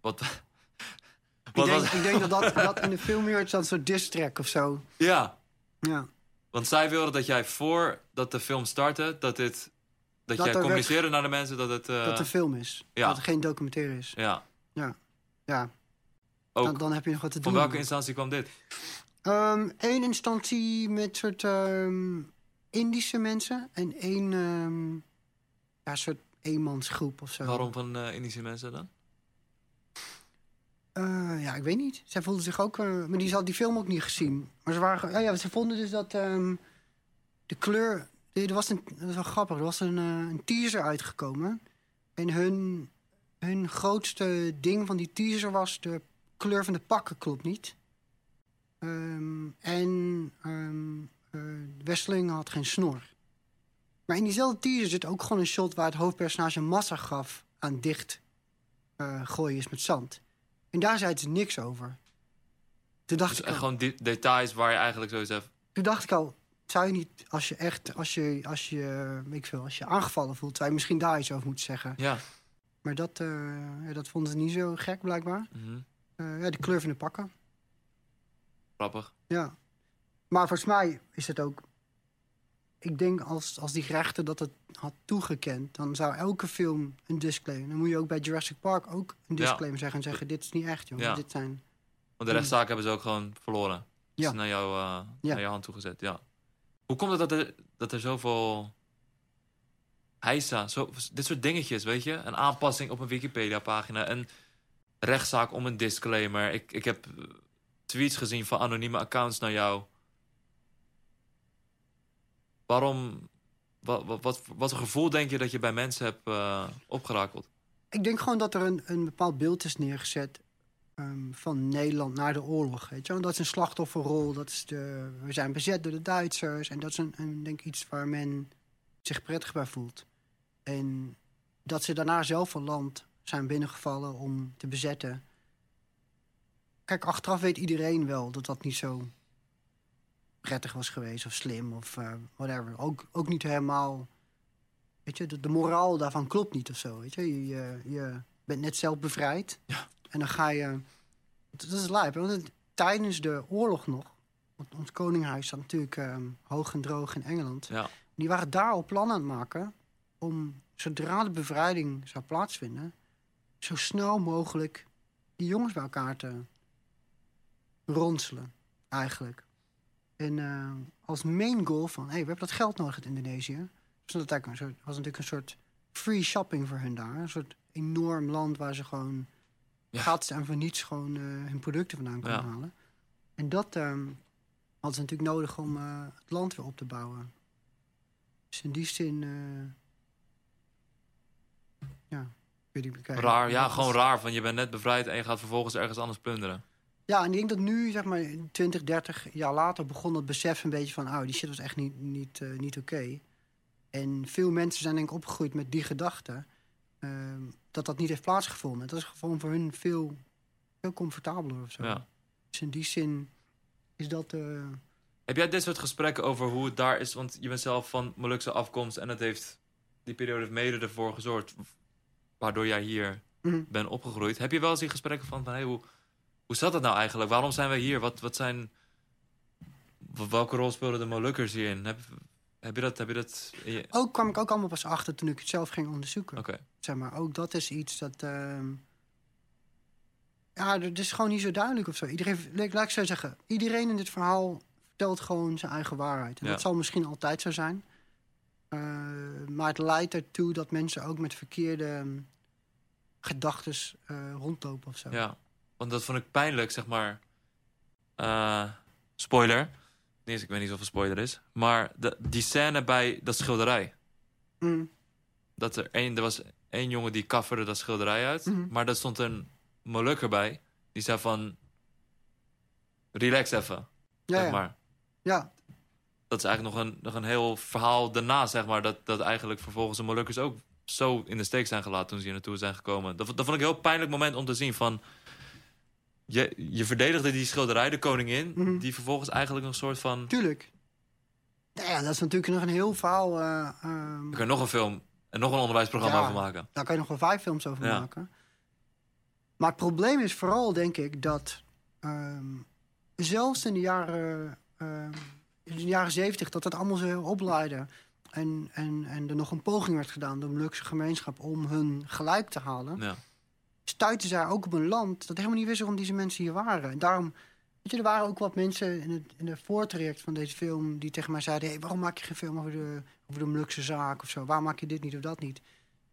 Wat, Ik denk, was... ik denk dat, dat dat in de film dat een soort diss track of zo. Ja, Ja. want zij wilden dat jij voordat de film startte, dat dit... Dat, Dat jij er communiceerde naar de mensen dat het... eh, dat het een film is. ja. Dat het geen documentaire is. Ja, Ja, ook. dan, dan heb je nog wat te Van doen. welke instantie kwam dit? Eén instantie met soort ehm, Indische mensen en één ehm, ja, soort eenmansgroep of zo. Waarom van eh, Indische mensen dan? Eh, ja, ik weet niet. Zij voelden zich ook... eh, maar die had die film ook niet gezien. Maar ze, waren, ja, ja, ze vonden dus dat ehm, de kleur... Er was een, dat is wel grappig. Er was een, eh, een teaser uitgekomen. En hun, hun grootste ding van die teaser was... de kleur van de pakken klopt niet. Ehm, en ehm eh, Westeling had geen snor. Maar in diezelfde teaser zit ook gewoon een shot... waar het hoofdpersonage een massa gaf aan dicht eh, gooien is met zand. En daar zei ze niks over. Toen dacht, Dus ik al, gewoon details waar je eigenlijk zoiets hebt... toen dacht ik al, zou je niet, als je echt, als je, als je, ik veel, als je aangevallen voelt, zou je misschien daar iets over moeten zeggen. Ja. Maar dat, eh, ja, dat vonden ze niet zo gek, blijkbaar. Mhm. Eh, ja, de kleur van de pakken. Grappig. Ja. Maar volgens mij is het ook. Ik denk als, als die rechter dat het had toegekend, dan zou elke film een disclaimer. Dan moet je ook bij Jurassic Park ook een Ja. disclaimer zeggen en zeggen: Dit is niet echt, jongen. Ja. Dit zijn. Want de rechtszaak hebben ze ook gewoon verloren. Ja. Is naar, jou, eh, Ja. naar jouw hand toegezet, ja. Hoe komt het dat er, dat er zoveel... Heisa, zo, dit soort dingetjes, weet je? Een aanpassing op een Wikipedia-pagina. Een rechtszaak om een disclaimer. Ik, ik heb eh, tweets gezien van anonieme accounts naar jou. Waarom... Wat, wat, wat, voor gevoel denk je dat je bij mensen hebt eh, opgerakeld? Ik denk gewoon dat er een, een bepaald beeld is neergezet ehm, van Nederland na de oorlog. Weet je? Dat is een slachtofferrol. Dat is de, we zijn bezet door de Duitsers. En dat is een, een, denk iets waar men zich prettig bij voelt. En dat ze daarna zelf een land zijn binnengevallen om te bezetten. kijk, achteraf weet iedereen wel dat dat niet zo prettig was geweest of slim of eh, whatever. Ook, ook niet helemaal. Weet je, de, de moraal daarvan klopt niet of zo. Weet je, je, je, je bent net zelf bevrijd. Ja. En dan ga je. Dat is lijp. Want tijdens de oorlog nog. Want ons koninghuis zat natuurlijk ehm, hoog en droog in Engeland. Ja. Die waren daar al plannen aan het maken om zodra de bevrijding zou plaatsvinden, zo snel mogelijk die jongens bij elkaar te ronselen, eigenlijk. En eh, als main goal van, hé, hey, we hebben dat geld nodig in Indonesië. Dus dat was natuurlijk een soort free shopping voor hun daar. Een soort enorm land waar ze gewoon Ja. gratis en voor niets gewoon eh, hun producten vandaan konden Ja. halen. En dat ehm hadden ze natuurlijk nodig om eh, het land weer op te bouwen. Dus in die zin, eh, ja, ik weet niet. kijk, Raar, ja, dat- gewoon raar. Van je bent net bevrijd en je gaat vervolgens ergens anders plunderen. Ja, en ik denk dat nu, zeg maar, 20, 30 jaar later begon het besef een beetje van, oh, die shit was echt niet, niet, niet oké. En veel mensen zijn denk ik opgegroeid met die gedachte ehm, dat dat niet heeft plaatsgevonden. Dat is gewoon voor hun veel, veel comfortabeler of zo. Ja. Dus in die zin is dat. eh, Heb jij dit soort gesprekken over hoe het daar is? Want je bent zelf van Molukse afkomst en het heeft, die periode heeft mede ervoor gezorgd, waardoor jij hier mhm. bent opgegroeid. Heb je wel eens die gesprekken van, van hey, hoe, hoe zat dat nou eigenlijk? Waarom zijn wij hier? Wat, wat zijn, welke rol speelden de Molukkers hierin? Heb, heb je dat? Heb je dat je- Ook kwam ik ook allemaal pas achter toen ik het zelf ging onderzoeken. Oké, Zeg maar, ook dat is iets dat. ehm, ja, het is gewoon niet zo duidelijk of zo. Iedereen, laat ik zo zeggen, iedereen in dit verhaal vertelt gewoon zijn eigen waarheid. En Ja. dat zal misschien altijd zo zijn. Eh, maar het leidt ertoe dat mensen ook met verkeerde gedachten rondlopen of zo. ja. Want dat vond ik pijnlijk, zeg maar. Eh, spoiler. Eens, ik weet niet of het een spoiler is. Maar de, die scène bij dat schilderij. Mm, dat er één, er was één jongen die kafferde dat schilderij uit. Mhm. Maar daar stond een Molukker bij. Die zei van, relax even, ja, zeg ja. maar. ja, Dat is eigenlijk nog een, nog een heel verhaal daarna, zeg maar. Dat, dat eigenlijk vervolgens de Molukkers ook zo in de steek zijn gelaten toen ze hier naartoe zijn gekomen. Dat, dat vond ik een heel pijnlijk moment om te zien van... Je, je verdedigde die schilderij, de koningin... Mhm. die vervolgens eigenlijk een soort van... tuurlijk. Nou ja, dat is natuurlijk nog een heel verhaal. eh, ehm, Je kan nog een film en nog een onderwijsprogramma Ja. over maken. Daar kan je nog wel vijf films over Ja. maken. Maar het probleem is vooral, denk ik, dat ehm, zelfs in de jaren, ehm, in de jaren zeventig, dat dat allemaal zo heel opleidde. En, en, en er nog een poging werd gedaan door de Molukse gemeenschap om hun gelijk te halen. Ja. Stuitten zij ook op een land dat helemaal niet wist waarom deze mensen hier waren. En daarom, weet je, er waren ook wat mensen in het, in voortraject van deze film die tegen mij zeiden: hey, waarom maak je geen film over de, over de Molukse zaak of zo? Waarom maak je dit niet of dat niet?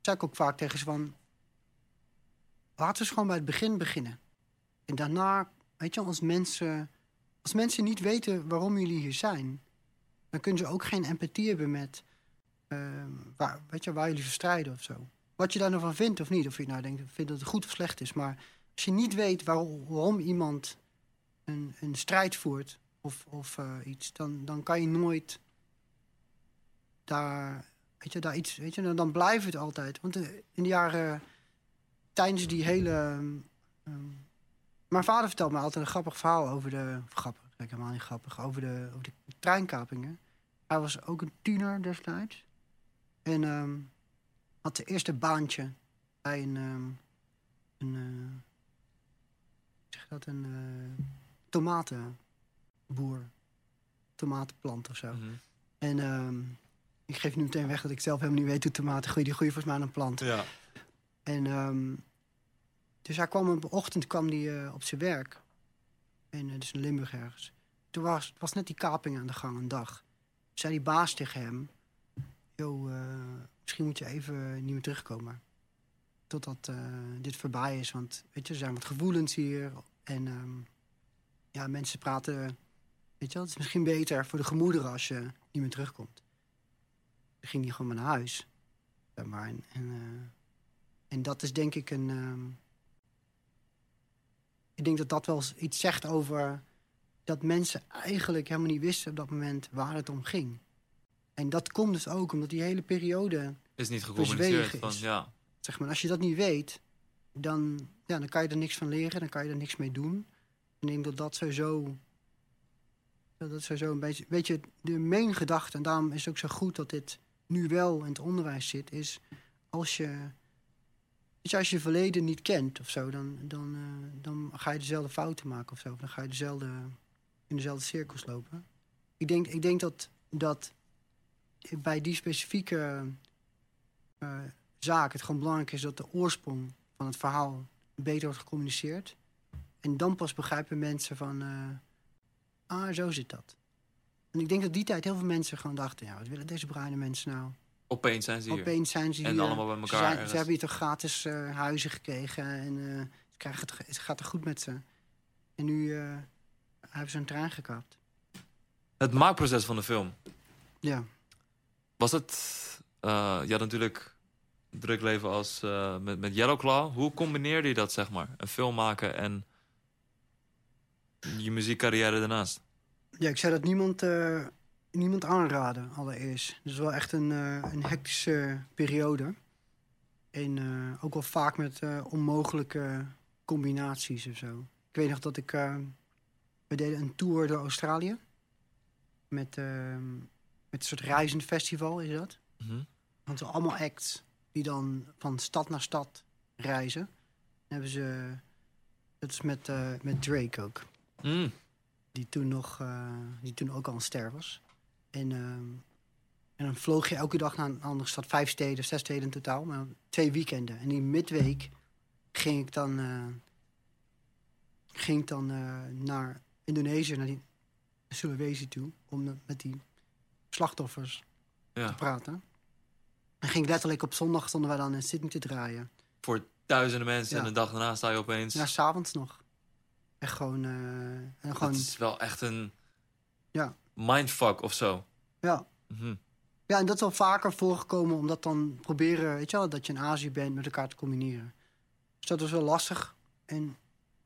zei ik ook vaak tegen ze van... Laten we gewoon bij het begin beginnen. En daarna, weet je, als mensen, als mensen niet weten waarom jullie hier zijn... dan kunnen ze ook geen empathie hebben met ehm, waar, weet je, waar jullie voor strijden of zo. Wat je daar nou van vindt of niet. Of je nou denkt, vindt dat het goed of slecht is. Maar als je niet weet waarom, iemand een, een strijd voert of, of eh, iets... Dan, dan kan je nooit daar Weet je, daar iets, weet je, dan, blijft het altijd. Want eh, in de jaren, tijdens die hele... ehm, ehm, mijn vader vertelt me altijd een grappig verhaal over de... Grappig, is helemaal niet grappig. Over de, over de treinkapingen. Hij was ook een tiener destijds. En ehm, had zijn eerste baantje bij een... ehm, een eh, zeg dat? Een eh, tomatenboer. Tomatenplant of zo. Mhm. En ehm, ik geef nu meteen weg dat ik zelf helemaal niet weet hoe tomaten groeien. Die groeien volgens mij aan een plant. Ja. En ehm, dus hij kwam op een ochtend kwam die, eh, op zijn werk. En dus in Limburg ergens. Toen was, was net die kaping aan de gang, een dag. Zei die baas tegen hem... Yo, eh, misschien moet je even niet meer terugkomen. Totdat eh, dit voorbij is. Want weet je, er zijn wat gevoelens hier. En ehm, ja, mensen praten... Weet je het is misschien beter voor de gemoederen als je niet meer terugkomt. Toen ging hij gewoon maar naar huis. En, en, eh, en dat is denk ik een... ehm, ik denk dat dat wel iets zegt over... dat mensen eigenlijk helemaal niet wisten op dat moment waar het om ging. En dat komt dus ook omdat die hele periode... Is niet gecommuniceerd van, is. ja. Zeg maar, als je dat niet weet, dan, ja, dan kan je er niks van leren. Dan kan je er niks mee doen. Ik denk dat dat sowieso... Dat dat sowieso een beetje, beetje de main gedachte... en daarom is het ook zo goed dat dit nu wel in het onderwijs zit... is als je... Als je je verleden niet kent of zo... dan, dan, eh, dan ga je dezelfde fouten maken of zo. Dan ga je dezelfde, in dezelfde cirkels lopen. Ik denk, ik denk dat, dat bij die specifieke eh, zaak het gewoon belangrijk is dat de oorsprong van het verhaal beter wordt gecommuniceerd. En dan pas begrijpen mensen van, eh, ah, zo zit dat. En ik denk dat die tijd heel veel mensen gewoon dachten, ja, wat willen deze bruine mensen nou? Opeens zijn ze hier. Opeens zijn ze En allemaal bij Ze, elkaar zijn- ergens. ze hebben hier toch gratis eh, huizen gekregen en ze krijgen het, het gaat er goed met ze. En nu hebben ze een trein gekaapt. Het maakproces van de film. Ja. Was het... eh je natuurlijk druk leven als, eh, met, met Yellow Claw. Hoe combineerde je dat, zeg maar? Een film maken en je muziekcarrière daarnaast? Ja, ik zou dat niemand, eh, niemand aanraden, allereerst. Is wel echt een, een hectische periode. En ook wel vaak met onmogelijke combinaties of zo. Ik weet nog dat ik... we deden een tour door Australië. Met, eh, met een soort reizend festival is dat. Mhm. Want het zijn allemaal acts die dan van stad naar stad reizen. Dan hebben ze... Dat is met, eh, met Drake ook Mm. die toen, nog, eh, die toen ook al een ster was. En, ehm, en dan vloog je elke dag naar een andere stad. Vijf steden, zes steden in totaal. Maar twee weekenden. En die midweek ging ik dan, eh, ging ik dan eh, naar Indonesië, naar die Sulawesi toe. Om met die slachtoffers Ja. te praten. En ging letterlijk op zondag stonden wij dan in Sydney te draaien. Voor duizenden mensen Ja. en de dag daarna sta je opeens... Ja, s'avonds nog. Echt gewoon... eh, en gewoon Dat is wel echt een Ja. mindfuck of zo. ja, Mhm. Ja, en dat is wel vaker voorgekomen, omdat dan proberen, weet je wel, dat je in Azië bent met elkaar te combineren. Dus dat was wel lastig. En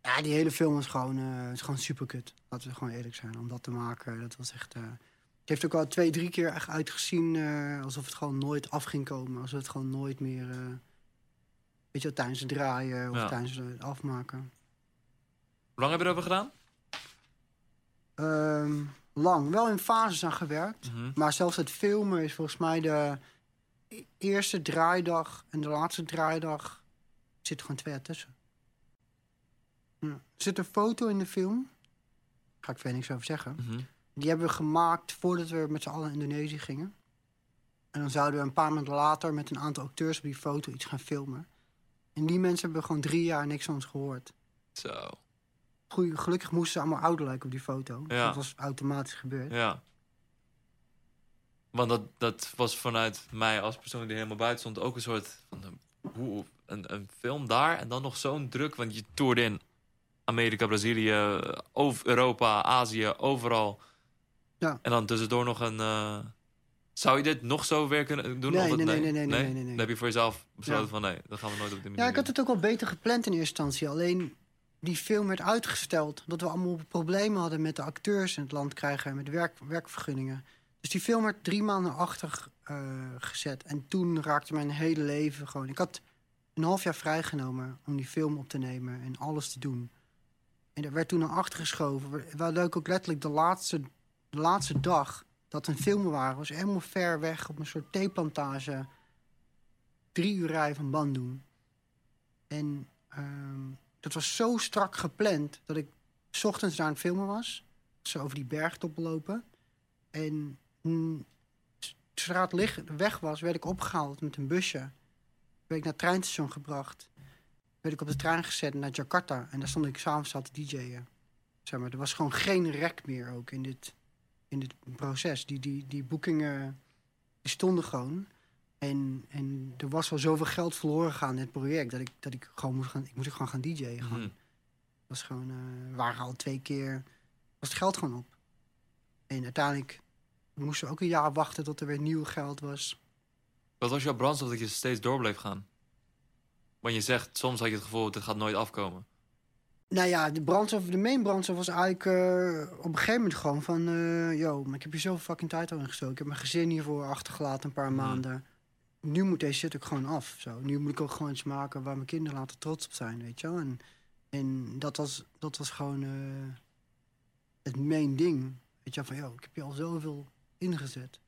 ja, die hele film is gewoon, eh is gewoon super kut. Laten we gewoon eerlijk zijn, om dat te maken. Dat was echt. eh, heeft ook wel twee, drie keer echt uitgezien eh, alsof het gewoon nooit af ging komen. Alsof het gewoon nooit meer. eh, weet je wel, tijdens het draaien of Ja. tijdens het afmaken. Hoe lang heb je erover gedaan? Ehm, lang, wel in fases aan gewerkt. Mhm. Maar zelfs het filmen is volgens mij de e- eerste draaidag en de laatste draaidag zit gewoon twee jaar tussen. Ja. Er zit een foto in de film. Daar ga ik verder niks over zeggen. Mhm. Die hebben we gemaakt voordat we met z'n allen naar Indonesië gingen. En dan zouden we een paar maanden later met een aantal acteurs op die foto iets gaan filmen. En die mensen hebben gewoon drie jaar niks van ons gehoord. Zo. Goeie, gelukkig moesten ze allemaal ouder lijken op die foto. Ja. Dat was automatisch gebeurd. Ja. Want dat, dat was vanuit mij als persoon die helemaal buiten stond ook een soort van een, hoe, een, een film daar en dan nog zo'n druk, want je toerde in Amerika, Brazilië, over Europa, Azië, overal. Ja. En dan tussendoor nog een. eh, zou je dit nog zo weer kunnen doen? Nee, Of nee, nee, nee, nee, nee, nee, nee. Dan heb je voor jezelf besloten Ja. van nee, dat gaan we nooit op die manier Ja, ik had het ook wel beter gepland in eerste instantie. Alleen die film werd uitgesteld. Dat we allemaal problemen hadden met de acteurs in het land krijgen. Met werk, werkvergunningen. Dus die film werd drie maanden achter eh, gezet. En toen raakte mijn hele leven gewoon... Ik had een half jaar vrijgenomen om die film op te nemen en alles te doen. En dat werd toen naar achter geschoven. We hadden ook letterlijk de laatste, de laatste dag dat we een film waren... was helemaal ver weg op een soort theeplantage. Drie uur rijden van Bandung. En ehm, dat was zo strak gepland dat ik 's ochtends daar aan het filmen was. Zo over die bergtoppen lopen. En mm, zodra het weg was, werd ik opgehaald met een busje. Werd ik naar het treinstation gebracht. Werd ik op de trein gezet naar Jakarta. En daar stond ik s'avonds al te DJ'en. Zeg maar, er was gewoon geen rek meer ook in dit, in dit proces. Die, die, die boekingen die stonden gewoon. En, en er was al zoveel geld verloren gegaan in het project... dat ik, dat ik gewoon moest gaan, ik moest gewoon gaan DJ'en. Gewoon. Mhm. Het was gewoon, we waren al twee keer, was het geld gewoon op. En uiteindelijk moesten we ook een jaar wachten tot er weer nieuw geld was. Wat was jouw brandstof dat je steeds door bleef gaan? Want je zegt, soms had je het gevoel, dit gaat nooit afkomen. Nou ja, de brandstof, de main brandstof was eigenlijk eh, op een gegeven moment gewoon van... eh yo, maar ik heb hier zoveel fucking tijd al in gestoken. Ik heb mijn gezin hiervoor achtergelaten een paar maanden. Nu moet deze shit ook gewoon af. Zo. Nu moet ik ook gewoon iets maken waar mijn kinderen later trots op zijn, weet je wel. En En dat was, dat was gewoon eh, het main ding. Weet je, van, joh, ik heb je al zoveel ingezet.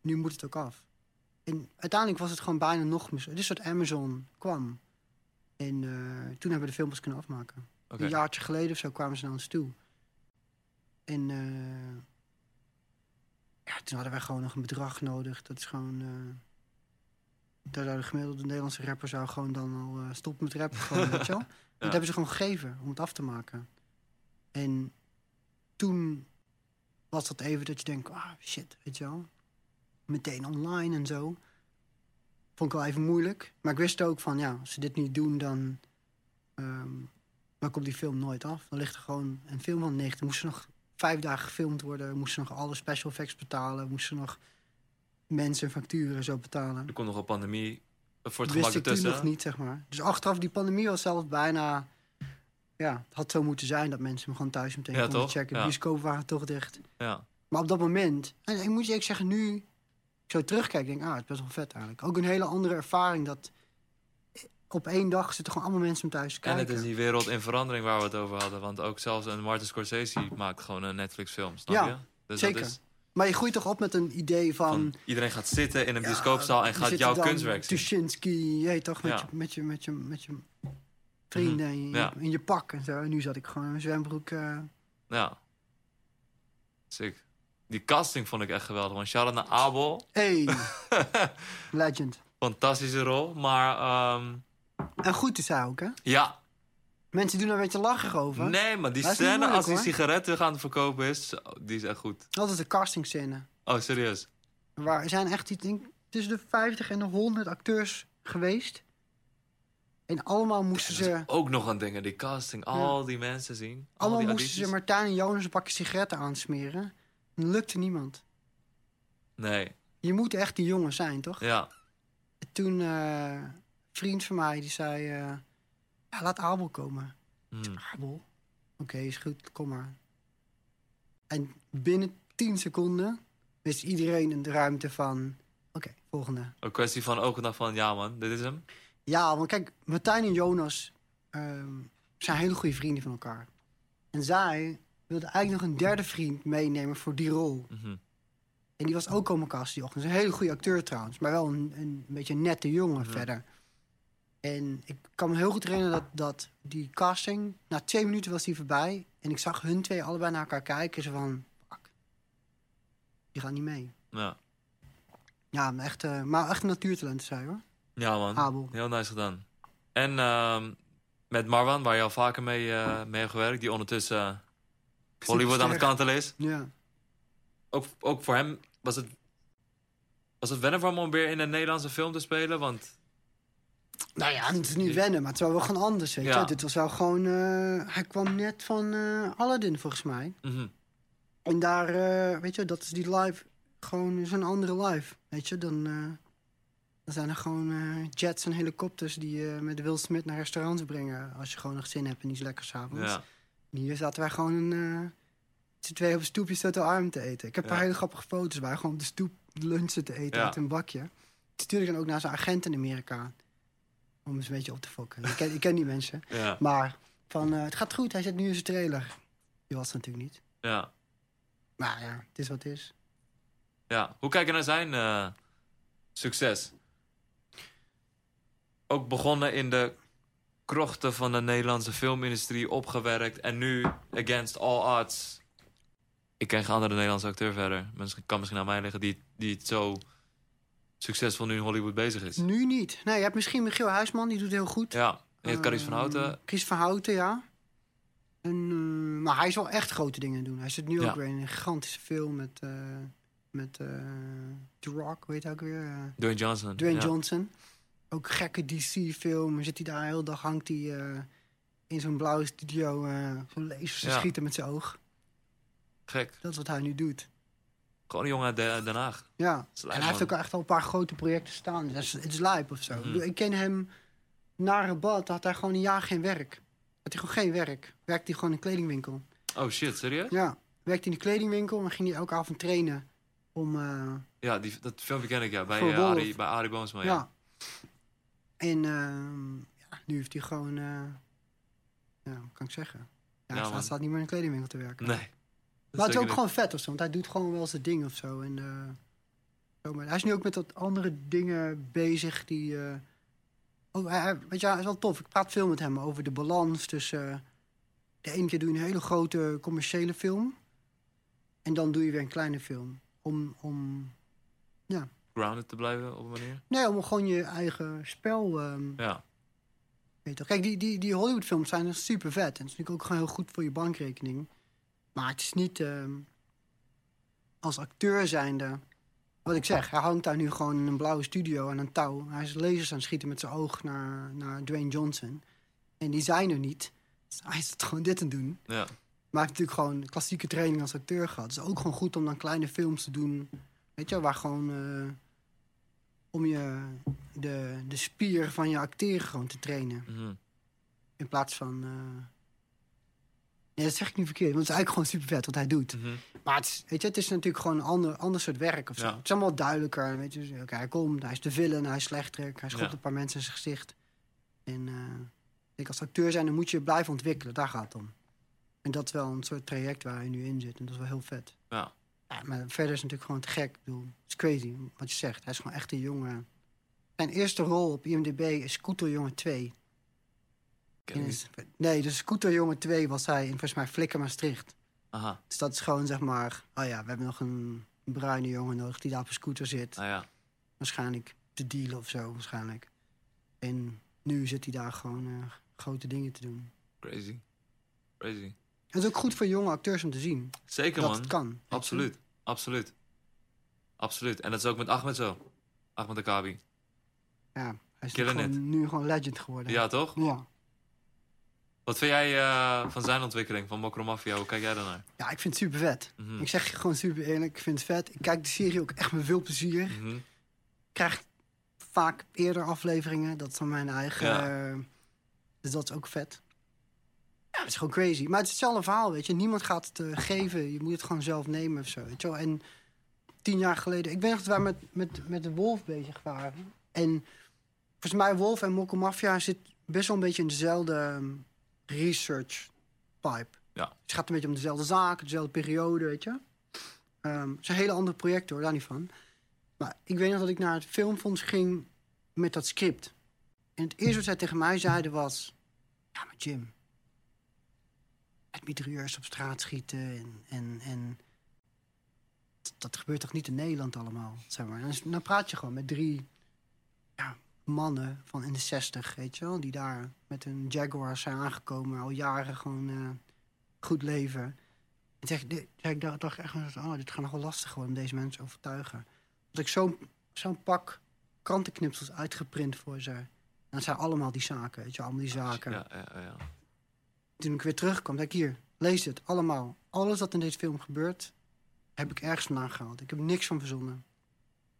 Nu moet het ook af. En uiteindelijk was het gewoon bijna nog. Het is dat Amazon kwam. En toen hebben we de filmpjes kunnen afmaken. Een jaartje geleden of zo kwamen ze naar ons toe. En eh, ja, toen hadden wij gewoon nog een bedrag nodig. Dat is gewoon... eh daar zou de gemiddelde Nederlandse rapper zou gewoon dan al eh, stoppen met rappen. Gewoon, weet je wel? Dat hebben ze gewoon gegeven om het af te maken. En toen was dat even dat je denkt, ah shit, weet je wel. Meteen online en zo. Vond ik wel even moeilijk. Maar ik wist ook van, ja, als ze dit niet doen, dan, ehm, dan komt die film nooit af. Dan ligt er gewoon een film van 90. Moest nog vijf dagen gefilmd worden. Moesten nog alle special effects betalen. Moesten nog mensen en facturen zo betalen. Er komt nog een pandemie eh, voor het gemak ertussen. nog niet, zeg maar. Dus achteraf, die pandemie was zelfs bijna... Ja, het had zo moeten zijn dat mensen hem gewoon thuis meteen Ja, konden toch? checken. Ja. De bioscopen waren toch dicht. Ja. Maar op dat moment... En ik moet je zeggen, nu ik zo terugkijk, denk ik... Ah, het is best wel vet eigenlijk. Ook een hele andere ervaring dat... Op één dag zitten gewoon allemaal mensen om thuis te En kijken. het is die wereld in verandering waar we het over hadden. Want ook zelfs een Martin Scorsese maakt gewoon een Netflix-film, snap Ja, je? Dus zeker. Dat is Maar je groeit toch op met een idee van... van, iedereen gaat zitten in een ja, bioscoopzaal en gaat jouw kunstwerk zien. Tuschinski, je toch, met, Ja. je, met, je, met, je, met je vrienden in, je. Ja. in je pak en zo. En nu zat ik gewoon in mijn zwembroek... eh, Ja. Sick. Die casting vond ik echt geweldig. Want shout-out naar Abel. Hey, legend. Fantastische rol. Maar ehm, En goed is hij ook, hè? ja, Mensen doen er een beetje lachig over. nee, maar die niet scène moeilijk, als die hoor. sigaretten gaan verkopen is, zo, die is echt goed. Dat is de castingscène. Oh, serieus? Waar er zijn echt denk, tussen de 50 en de 100 acteurs geweest. En allemaal moesten ze, ook nog aan dingen, die casting. Al die mensen zien. Al allemaal die moesten ze. Martijn en Jonas een pakje sigaretten aansmeren. En lukte niemand. Nee, Je moet echt die jongen zijn, toch? ja. En Toen eh, vriend van mij die zei: eh, ja, laat Abel komen. Hmm. Abel. Oké, is goed, kom maar. En binnen 10 seconden wist iedereen in de ruimte van... Oké, volgende. Een kwestie van ook nog van, ja man, dit is hem. Ja, want kijk, Martijn en Jonas ehm, zijn hele goede vrienden van elkaar. En zij wilde eigenlijk nog een derde vriend meenemen voor die rol. Mhm. En die was ook komen casten die ochtend. Een hele goede acteur trouwens, maar wel een, een beetje een nette jongen Mhm. verder. En ik kan me heel goed herinneren dat, dat die casting, na twee minuten was die voorbij. En ik zag hun twee allebei naar elkaar kijken. Ze van, fuck, die gaan niet mee. Ja. Ja, maar echt, eh, maar echt een natuurtalent zei hoor. ja man, Abel. heel nice gedaan. En ehm, met Marwan, waar je al vaker mee, eh, mee hebt gewerkt, die ondertussen eh, Hollywood aan het kantelen is. Ja. Ook, ook voor hem was het, was het wennen voor hem om weer in een Nederlandse film te spelen? Want Nou ja, het is niet wennen, maar het was wel gewoon anders. Weet Ja. je? Dit was wel gewoon. eh, hij kwam net van eh Aladdin volgens mij. mhm, En daar, eh, weet je, dat is die live. Gewoon zo'n andere live. Weet je, dan, dan zijn er gewoon jets en helikopters die met Will Smith naar restaurants brengen. Als je gewoon nog zin hebt en iets lekkers avonds. ja. En hier zaten wij gewoon een. z'n twee op een stoepje Soto arm te eten. Ik heb een paar hele grappige foto's waar gewoon op de stoep lunchen te eten uit een bakje. Die stuurde ik dan ook naar zijn agent in Amerika. Om eens een beetje op te fokken. Ik ken, ik ken die mensen. ja, Maar van, eh, het gaat goed, hij zit nu in zijn trailer. Die was het natuurlijk niet. ja, Maar ja, het is wat het is. ja. Hoe kijk je naar zijn eh, succes? Ook begonnen in de krochten van de Nederlandse filmindustrie, opgewerkt. En nu, against all odds... Ik ken geen andere Nederlandse acteur verder. Misschien kan misschien aan mij liggen die, die het zo succesvol nu in Hollywood bezig is. Nu niet. Nee, je hebt misschien Michiel Huisman, die doet heel goed. Ja, je hebt Caries van Eh, Houten. Chris van Houten, ja. En, eh, maar hij is wel echt grote dingen doen. Hij zit nu Ja. ook weer in een gigantische film met, eh, met eh, The Rock, weet je ook weer. eh, Dwayne Johnson. Dwayne ja. Johnson. Ook gekke DC-film. Zit hij daar de hele dag, hangt hij eh, in zo'n blauwe studio eh zo'n lasers te Ja. schieten met zijn oog. Gek. Dat is wat hij nu doet. Gewoon een jongen uit Den Den Haag. Ja. En hij heeft ook echt al een paar grote projecten staan. Dat is, het is lijp of zo. Mhm. Ik ken hem na Rabat, had hij gewoon een jaar geen werk. Had hij gewoon geen werk. Werkte hij gewoon in een kledingwinkel. Oh shit, serieus? Ja, werkte in de kledingwinkel en ging hij elke avond trainen. Om, eh, Ja, die, dat filmpje ken ik ja. Bij, eh, Wolf. Arie, bij Arie Boomsma. ja. Ja. En ehm, ja, nu heeft hij gewoon... eh, ja, wat kan ik zeggen? Ja, hij staat niet meer in een kledingwinkel te werken. Nee. Maar het is ook gewoon vet of zo, want hij doet gewoon wel zijn ding of zo. En, eh, zo maar hij is nu ook met wat andere dingen bezig die... eh, oh, hij, weet je, hij is wel tof. Ik praat veel met hem over de balans tussen... eh, de ene keer doe je een hele grote commerciële film... en dan doe je weer een kleine film. Om, om, Grounded te blijven op een manier. nee, om gewoon je eigen spel... ehm, Ja. Weet je toch? Kijk, die, die, die Hollywoodfilms zijn er super vet. En het is natuurlijk ook gewoon heel goed voor je bankrekening. Maar het is niet ehm, als acteur zijnde. Wat ik zeg, hij hangt daar nu gewoon in een blauwe studio aan een touw. Hij is lasers aan het schieten met zijn oog naar, naar Dwayne Johnson. En die zijn er niet. Dus hij is het gewoon dit aan het doen. Ja. Maar hij heeft natuurlijk gewoon klassieke training als acteur gehad. Het is ook gewoon goed om dan kleine films te doen. Weet je, waar gewoon... eh, om je de, de spier van je acteren gewoon te trainen. Mhm. In plaats van. eh, Nee, dat zeg ik niet verkeerd. Want het is eigenlijk gewoon super vet wat hij doet. Mhm. Maar het is, weet je, het is natuurlijk gewoon een ander, ander soort werk of zo. Ja. Het is allemaal duidelijker. Weet je, dus, oké, hij komt, hij is de villain, hij is slechterik, hij schopt Ja. een paar mensen in zijn gezicht. En eh, ik als acteur zijn, dan moet je je blijven ontwikkelen. Daar gaat het om. En dat is wel een soort traject waar hij nu in zit. En dat is wel heel vet. Ja. Ja, maar verder is het natuurlijk gewoon te gek. Ik bedoel, het is crazy wat je zegt. Hij is gewoon echt een jongen. Zijn eerste rol op IMDb is Scooterjongen 2. Nee, dus Scooterjongen 2 was hij in volgens mij Flikker Maastricht. Aha. Dus dat is gewoon zeg maar... Oh ja, we hebben nog een bruine jongen nodig die daar op een scooter zit. Ah ja. Waarschijnlijk te dealen of zo, waarschijnlijk. En nu zit hij daar gewoon eh, grote dingen te doen. Crazy. Crazy. Het is ook goed voor jonge acteurs om te zien Zeker dat man. het kan. Absoluut. Absoluut. Absoluut. En dat is ook met Ahmed zo. Ahmed Akabi. Ja, hij is gewoon, nu gewoon legend geworden. Ja, toch? Ja. Wat vind jij eh, van zijn ontwikkeling, van Mokro Mafia? Hoe kijk jij daarnaar? Ja, ik vind het super vet. Mhm. Ik zeg je gewoon super eerlijk, ik vind het vet. Ik kijk de serie ook echt met veel plezier. Mhm. Ik krijg vaak eerder afleveringen. Dat is van mijn eigen. Ja. eh, dus dat is ook vet. Ja, het is gewoon crazy. Maar het is hetzelfde verhaal, weet je. Niemand gaat het eh, geven. Je moet het gewoon zelf nemen of zo, weet je wel. En tien jaar geleden... Ik weet nog dat wij met, met, met de Wolf bezig waren. En volgens mij Wolf en Mokko Mafia zit best wel een beetje in dezelfde ehm, research pipe. Ja. Het gaat een beetje om dezelfde zaken, dezelfde periode, weet je. Ehm, het is een hele andere project hoor, daar niet van. Maar ik weet nog dat ik naar het filmfonds ging met dat script. En het eerste wat zij tegen mij zeiden was... Ja, maar Jim... Het mitrailleurs op straat schieten en... en, en dat- dat gebeurt toch niet in Nederland allemaal, zeg maar. En dan, dan praat je gewoon met drie ja, mannen van in de zestig, weet je wel... die daar met hun Jaguars zijn aangekomen, al jaren gewoon eh, goed leven. En zeg, dit- zeg, ik dacht dacht echt, van, oh, dit gaat nog wel lastig worden om deze mensen te overtuigen. Dat ik zo'n zo'n pak krantenknipsels uitgeprint voor ze. En dat zijn allemaal die zaken, weet je, allemaal die zaken. Ja, ja, ja. Toen ik weer terugkwam, dacht ik hier, lees het, allemaal. Alles wat in deze film gebeurt, heb ik ergens vandaan gehaald. Ik heb niks van verzonnen.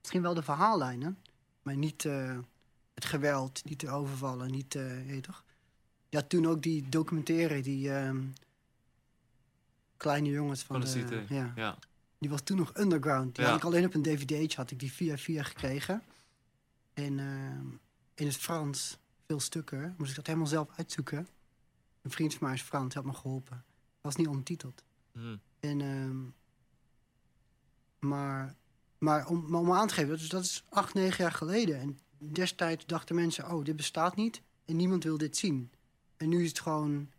Misschien wel de verhaallijnen, maar niet eh, het geweld, niet de overvallen, niet, je toch? Had toen ook die documentaire, die ehm, kleine jongens van Van de ja. Ja. Die was toen nog underground. Die Ja. had ik alleen op een dvd'tje, had ik die via via gekregen. En ehm, in het Frans, veel stukken, moest ik dat helemaal zelf uitzoeken. Een vriend van mij is Frans, had me geholpen. Was niet ondertiteld. Mhm. En, ehm, maar maar om, maar om aan te geven, is, dat is acht, negen jaar geleden. En destijds dachten mensen, oh, dit bestaat niet. En niemand wil dit zien. En nu is het gewoon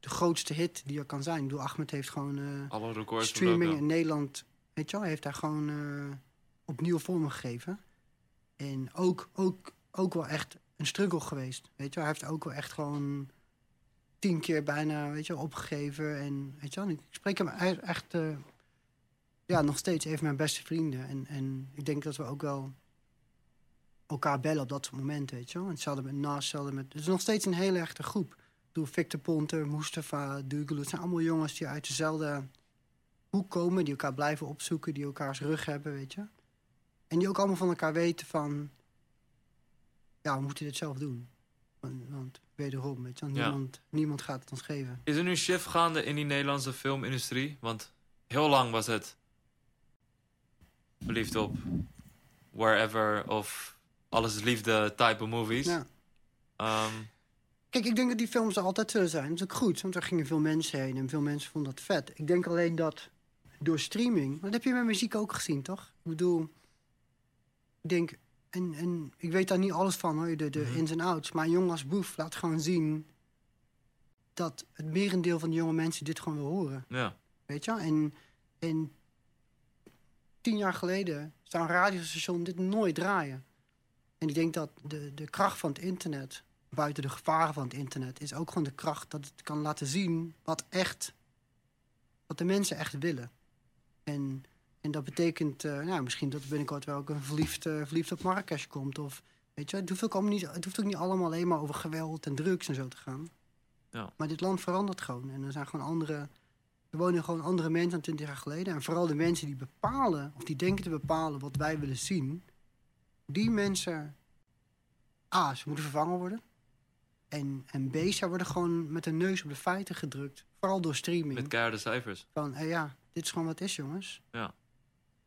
de grootste hit die er kan zijn. Ik bedoel, Ahmed heeft gewoon... eh, Alle records streaming in Nederland, weet je wel, heeft daar gewoon eh, opnieuw vorm gegeven. En ook, ook, ook wel echt een struggle geweest, weet je wel. Hij heeft ook wel echt gewoon tien keer bijna, weet je wel, opgegeven. En weet je wel, ik spreek hem echt, eh, ja, nog steeds even mijn beste vrienden. En, en ik denk dat we ook wel elkaar bellen op dat soort momenten, weet je wel. En hetzelfde met Nas, hetzelfde met... Het is nog steeds een hele echte groep. Bedoel, Victor Ponter, Mustafa, Dougal, het zijn allemaal jongens die uit dezelfde hoek komen, die elkaar blijven opzoeken, die elkaars rug hebben, weet je. En die ook allemaal van elkaar weten van, ja, we moeten dit zelf doen. Want, want wederom, weet je, Ja. niemand, niemand gaat het ons geven. Is er nu shift gaande in die Nederlandse filmindustrie? Want heel lang was het verliefd op wherever of alles liefde type of movies. Ja. Ehm, Kijk, ik denk dat die films er altijd zullen zijn. Dat is ook goed, want er gingen veel mensen heen en veel mensen vonden dat vet. Ik denk alleen dat door streaming... Dat heb je met muziek ook gezien, toch? Ik bedoel, ik denk... En, en ik weet daar niet alles van, hoor, de, de Mhm. ins en outs. Maar jongen als Boef laat gewoon zien... dat het merendeel van de jonge mensen dit gewoon wil horen. Ja. Weet je? En, en tien jaar geleden zou een radiostation dit nooit draaien. En ik denk dat de, de kracht van het internet, buiten de gevaren van het internet, is ook gewoon de kracht dat het kan laten zien wat echt, wat de mensen echt willen. En, en dat betekent, eh, nou, misschien dat er binnenkort wel ook een verliefd, eh, verliefd op Marrakesh komt. Of, weet je, het hoeft, ook allemaal niet, het hoeft ook niet allemaal alleen maar over geweld en drugs en zo te gaan. Ja. Maar dit land verandert gewoon. En er zijn gewoon andere, er wonen gewoon andere mensen dan 20 jaar geleden. En vooral de mensen die bepalen, of die denken te bepalen wat wij willen zien. Die mensen, A, ze moeten vervangen worden. En, en B, ze worden gewoon met de neus op de feiten gedrukt. Vooral door streaming. Met keiharde cijfers. Van, hé, ja, dit is gewoon wat is, jongens. Ja.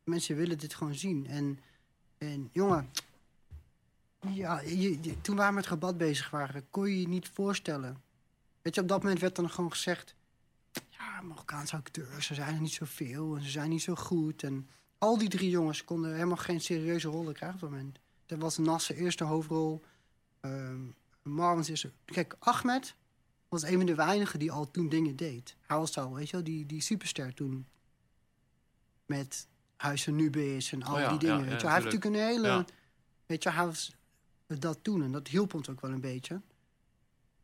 Mensen willen dit gewoon zien. En, en jongen, ja, je, je- toen wij met het gebad bezig waren, kon je je niet voorstellen. Weet je, op dat moment werd dan gewoon gezegd... Ja, Marokkaanse acteurs, ze zijn er niet zoveel en ze zijn niet zo goed. En al die drie jongens konden helemaal geen serieuze rollen krijgen op dat moment. Dat was Nasser eerste hoofdrol. ehm Marwan's eerste... Kijk, Ahmed was een van de weinigen die al toen dingen deed. Hij was al, weet je wel, die, die superster toen. Met Huis van Nubis en al Oh ja, die dingen. ja, ja, weet je. Hij heeft tuurlijk. natuurlijk een hele... Weet je, hij was dat toen. En dat hielp ons ook wel een beetje.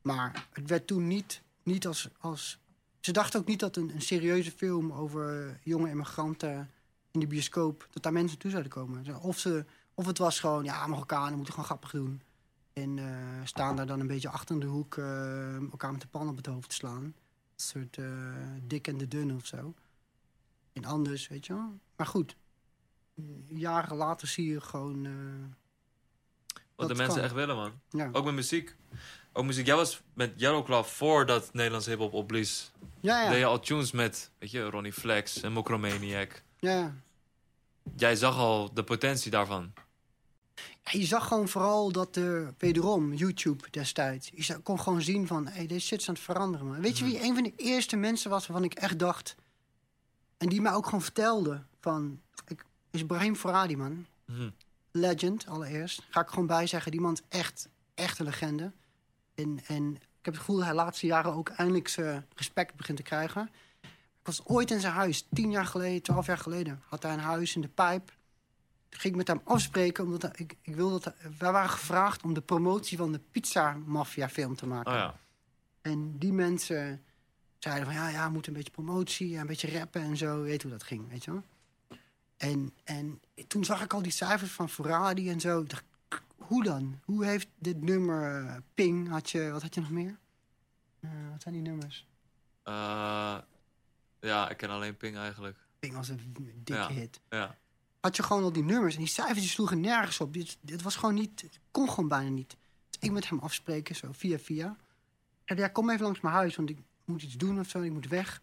Maar het werd toen niet, niet als, als... Ze dachten ook niet dat een, een serieuze film over jonge immigranten in de bioscoop... dat daar mensen toe zouden komen. Of, ze, of het was gewoon, ja, Marokkanen moeten gewoon grappig doen. En eh, staan daar dan een beetje achter in de hoek eh, elkaar met de pan op het hoofd te slaan. Een soort eh, dik en de dun of zo. En anders, weet je wel. Maar goed, jaren later zie je gewoon... Wat de mensen kan. echt willen, man. ja. Ook met muziek. Ook muziek. Jij was met Yellow Club voordat Nederlandse hip-hop opblies. ja, Deed je ja. al tunes met, weet je, Ronnie Flex en Mokromaniac. Ja. Jij zag al de potentie daarvan. Ja, Je zag gewoon vooral dat er, wederom, YouTube destijds... Je kon gewoon zien van, hey, deze shit is aan het veranderen, man. Weet je wie een van de eerste mensen was waarvan ik echt dacht... En die mij ook gewoon vertelde van... Ik, is Brahim Faradi, man. Mhm. Legend, allereerst. Ga ik gewoon bij zeggen, die man is echt, echt een legende. En, en ik heb het gevoel dat hij de laatste jaren ook eindelijk zijn respect begint te krijgen. Ik was ooit in zijn huis, tien jaar geleden, twaalf jaar geleden. Had hij een huis in de pijp. Toen ging ik met hem afspreken, omdat hij- ik, ik wilde dat... hij- wij waren gevraagd om de promotie van de Pizza Mafia film te maken. Oh ja. En die mensen zeiden van ja, ja, we moeten een beetje promotie, een beetje rappen en zo. Weet hoe dat ging, weet je wel. En, en toen zag ik al die cijfers van Ferrari en zo. Ik dacht, hoe dan? Hoe heeft dit nummer eh, Ping? Had je, wat had je nog meer? Eh, wat zijn die nummers? Eh, ja, ik ken alleen Ping eigenlijk. Ping was een dikke Ja. hit. Ja. Had je gewoon al die nummers en die cijfers die sloegen nergens op. Dit, dit was gewoon niet, het kon gewoon bijna niet. Dus ik met hem afspreken, zo via via. En ja, kom even langs mijn huis, want ik moet iets doen of zo. Ik moet weg.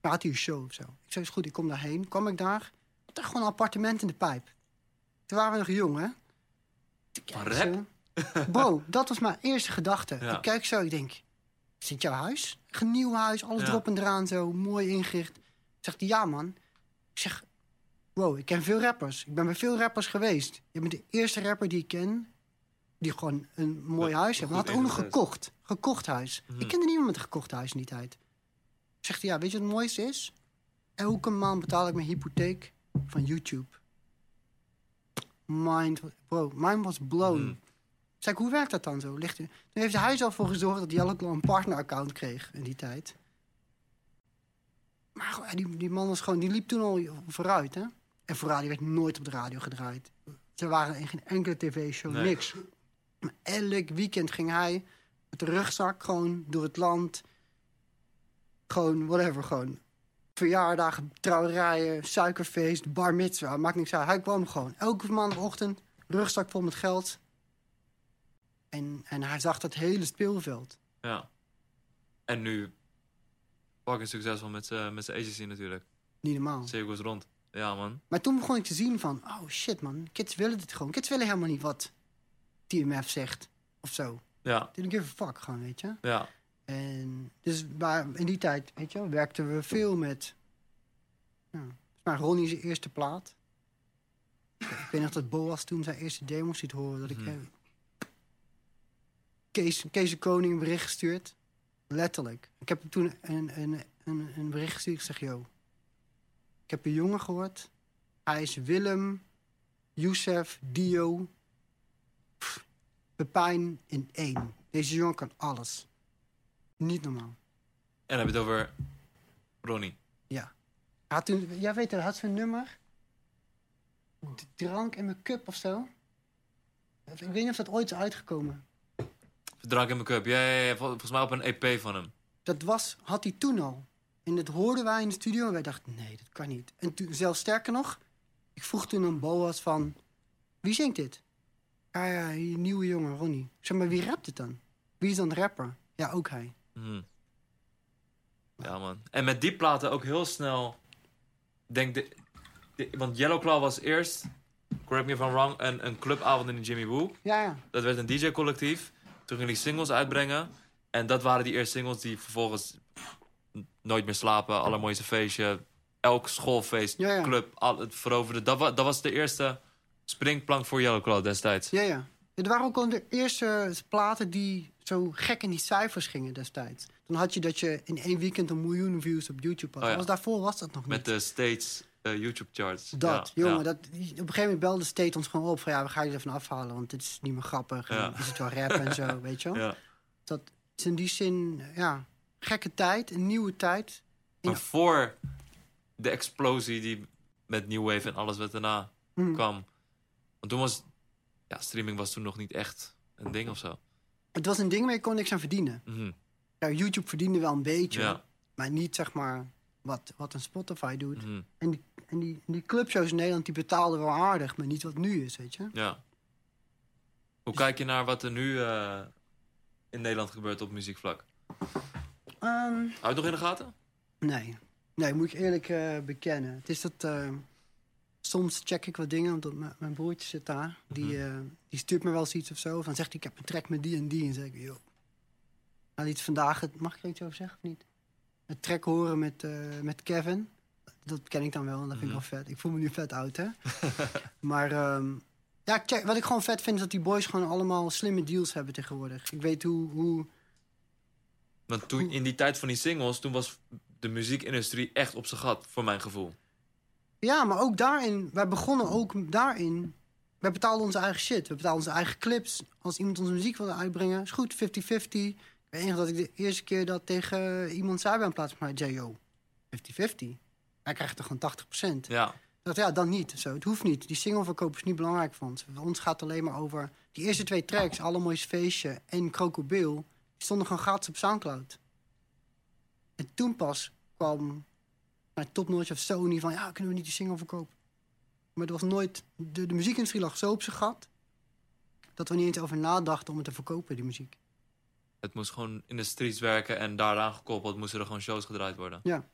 Maar had hij een show of zo. Ik zei, is goed, ik kom daarheen. Kwam ik daar, had er gewoon een appartement in de pijp. Toen waren we nog jong, hè? Van rap? zo. Dat was mijn eerste gedachte. Ja. Ik kijk zo, ik denk, dit jouw huis? Een nieuw huis, alles Ja. erop en eraan zo, mooi ingericht. Zegt hij, ja man. Ik zeg, wow, ik ken veel rappers. Ik ben bij veel rappers geweest. Je bent de eerste rapper die ik ken... die gewoon een mooi huis heeft. Maar goed had ook nog gekocht. Gekocht huis. Mhm. Ik kende niemand met een gekocht huis in die tijd. Zegt hij, ja, weet je wat het mooiste is? Elke maand betaal ik mijn hypotheek van YouTube. Mind, bro, mind was blown. Mhm. Zeg ik, hoe werkt dat dan zo? Ligt u... Toen heeft hij zelf voor gezorgd dat Jelle een partner-account kreeg in die tijd. Maar die, die man was gewoon, die liep toen al vooruit, hè? En Ferrari werd nooit op de radio gedraaid. Ze waren in geen enkele tv-show, Nee. niks. Maar elk weekend ging hij met de rugzak gewoon door het land. Gewoon, whatever, gewoon. Verjaardagen, trouwerijen, suikerfeest, bar mitzwa, maakt niks uit. Hij kwam gewoon elke maandagochtend, rugzak vol met geld. En, en hij zag dat hele speelveld. Ja. En nu fucking succesvol met zijn met zijn agency natuurlijk. Niet normaal. Cirkels rond. Ja, man. Maar toen begon ik te zien van, oh shit man, kids willen dit gewoon. Kids willen helemaal niet wat TMF zegt of zo. Ja, Didn't give a fuck, gewoon, weet je. ja. En dus maar in die tijd, weet je wel, werkten we veel met... Ja, maar Ronnie's eerste plaat. Ik weet nog dat Boas toen zijn eerste demo ziet horen. Dat ik... Mhm. Kees, Kees de Koning een bericht gestuurd. Letterlijk. Ik heb hem toen een, een, een, een bericht gestuurd. Ik zeg, yo. Ik heb een jongen gehoord. Hij is Willem, Youssef, Dio, pff, Pepijn in één. Deze jongen kan alles. Niet normaal. En dan heb je het over Ronnie. Ja. Had toen, jij weet het, hij had zijn nummer. Drank in mijn cup of zo. Ik weet niet of dat ooit is uitgekomen. Drank in mijn cup. Ja, ja, ja, vol- volgens mij op een EP van hem. Dat was, had hij toen al. En dat hoorden wij in de studio en wij dachten, nee, dat kan niet. En toen, zelfs sterker nog, ik vroeg toen aan Boas van, wie zingt dit? Ja, ja, die nieuwe jongen, Ronnie. Ik zeg, maar wie rapt het dan? Wie is dan de rapper? Ja, ook hij. Mhm. Ja, man. En met die platen ook heel snel. Denk de, de- want Yellow Claw was eerst, correct me if I'm wrong, een, een clubavond in de Jimmy Woo. Ja, ja. Dat werd een DJ-collectief. Toen gingen die singles uitbrengen. En dat waren die eerste singles die vervolgens nooit meer slapen. Allermooiste feestje. Elk schoolfeest, Ja, ja. club, al, het veroverde. Dat, wa- dat was de eerste springplank voor Yellow Claw destijds. Ja, ja. Het waren ook al de eerste platen die zo gek in die cijfers gingen destijds. Dan had je dat je in één weekend een miljoen views op YouTube had. Oh ja. Alles daarvoor was dat nog Met niet. de States eh, YouTube-charts. Dat, Ja, jongen, ja. Dat, op een gegeven moment belde State ons gewoon op van ja, we gaan je ervan afhalen, want dit is niet meer grappig. Ja. is het wel rap en zo, weet je wel. Dat is in die zin, ja, gekke tijd, een nieuwe tijd. Maar voor de explosie die met New Wave en alles wat daarna Hm. kwam. Want toen was... Ja, streaming was toen nog niet echt een ding of zo. Het was een ding waar je kon niks aan verdienen. Mhm. Ja, YouTube verdiende wel een beetje, maar niet zeg maar wat, wat een Spotify doet. mhm. En die, en die, die clubshows in Nederland die betaalden wel aardig, maar niet wat nu is, weet je. Ja. Hoe kijk je naar wat er nu eh, in Nederland gebeurt op muziekvlak? Ehm, Hou je het nog in de gaten? nee. Nee, moet ik eerlijk eh, bekennen. Het is dat... eh, soms check ik wat dingen, omdat mijn, broertje zit daar. Die, Mhm. eh, die stuurt me wel eens iets of zo. Of dan zegt hij, ik heb een track met die en die. En dan zeg ik, joh. Nou, iets vandaag, het- mag ik er iets over zeggen of niet? Een track horen met, met Kevin. Dat ken ik dan wel en dat vind ik Mhm. wel vet. Ik voel me nu vet oud, hè? maar ehm, ja, check, wat ik gewoon vet vind, is dat die boys gewoon allemaal slimme deals hebben tegenwoordig. Ik weet hoe... hoe Want toen, in die tijd van die singles, toen was de muziekindustrie echt op zijn gat, voor mijn gevoel. Ja, maar ook daarin, wij begonnen ook daarin. Wij betaalden onze eigen shit. We betaalden onze eigen clips. Als iemand onze muziek wilde uitbrengen, is goed, 50-50. Ik weet nog dat ik de eerste keer dat tegen iemand zei bij een plaats van mij, J.O. 50-50. Hij krijgt er gewoon 80%. Ja, dacht, ja, dan niet. Zo, het hoeft niet. Die singleverkoop is niet belangrijk voor ons. Voor ons gaat het alleen maar over die eerste twee tracks, Allermooiste Feestje en Krokodil. Die stonden gewoon gratis op Soundcloud. En toen pas kwam naar Topnotch of Sony van, ja, kunnen we niet die single verkopen? Maar er was nooit, de, de muziekindustrie lag zo op zijn gat, dat we niet eens over nadachten om het te verkopen, die muziek. het moest gewoon in de streets werken en daaraan gekoppeld moesten er gewoon shows gedraaid worden. Ja.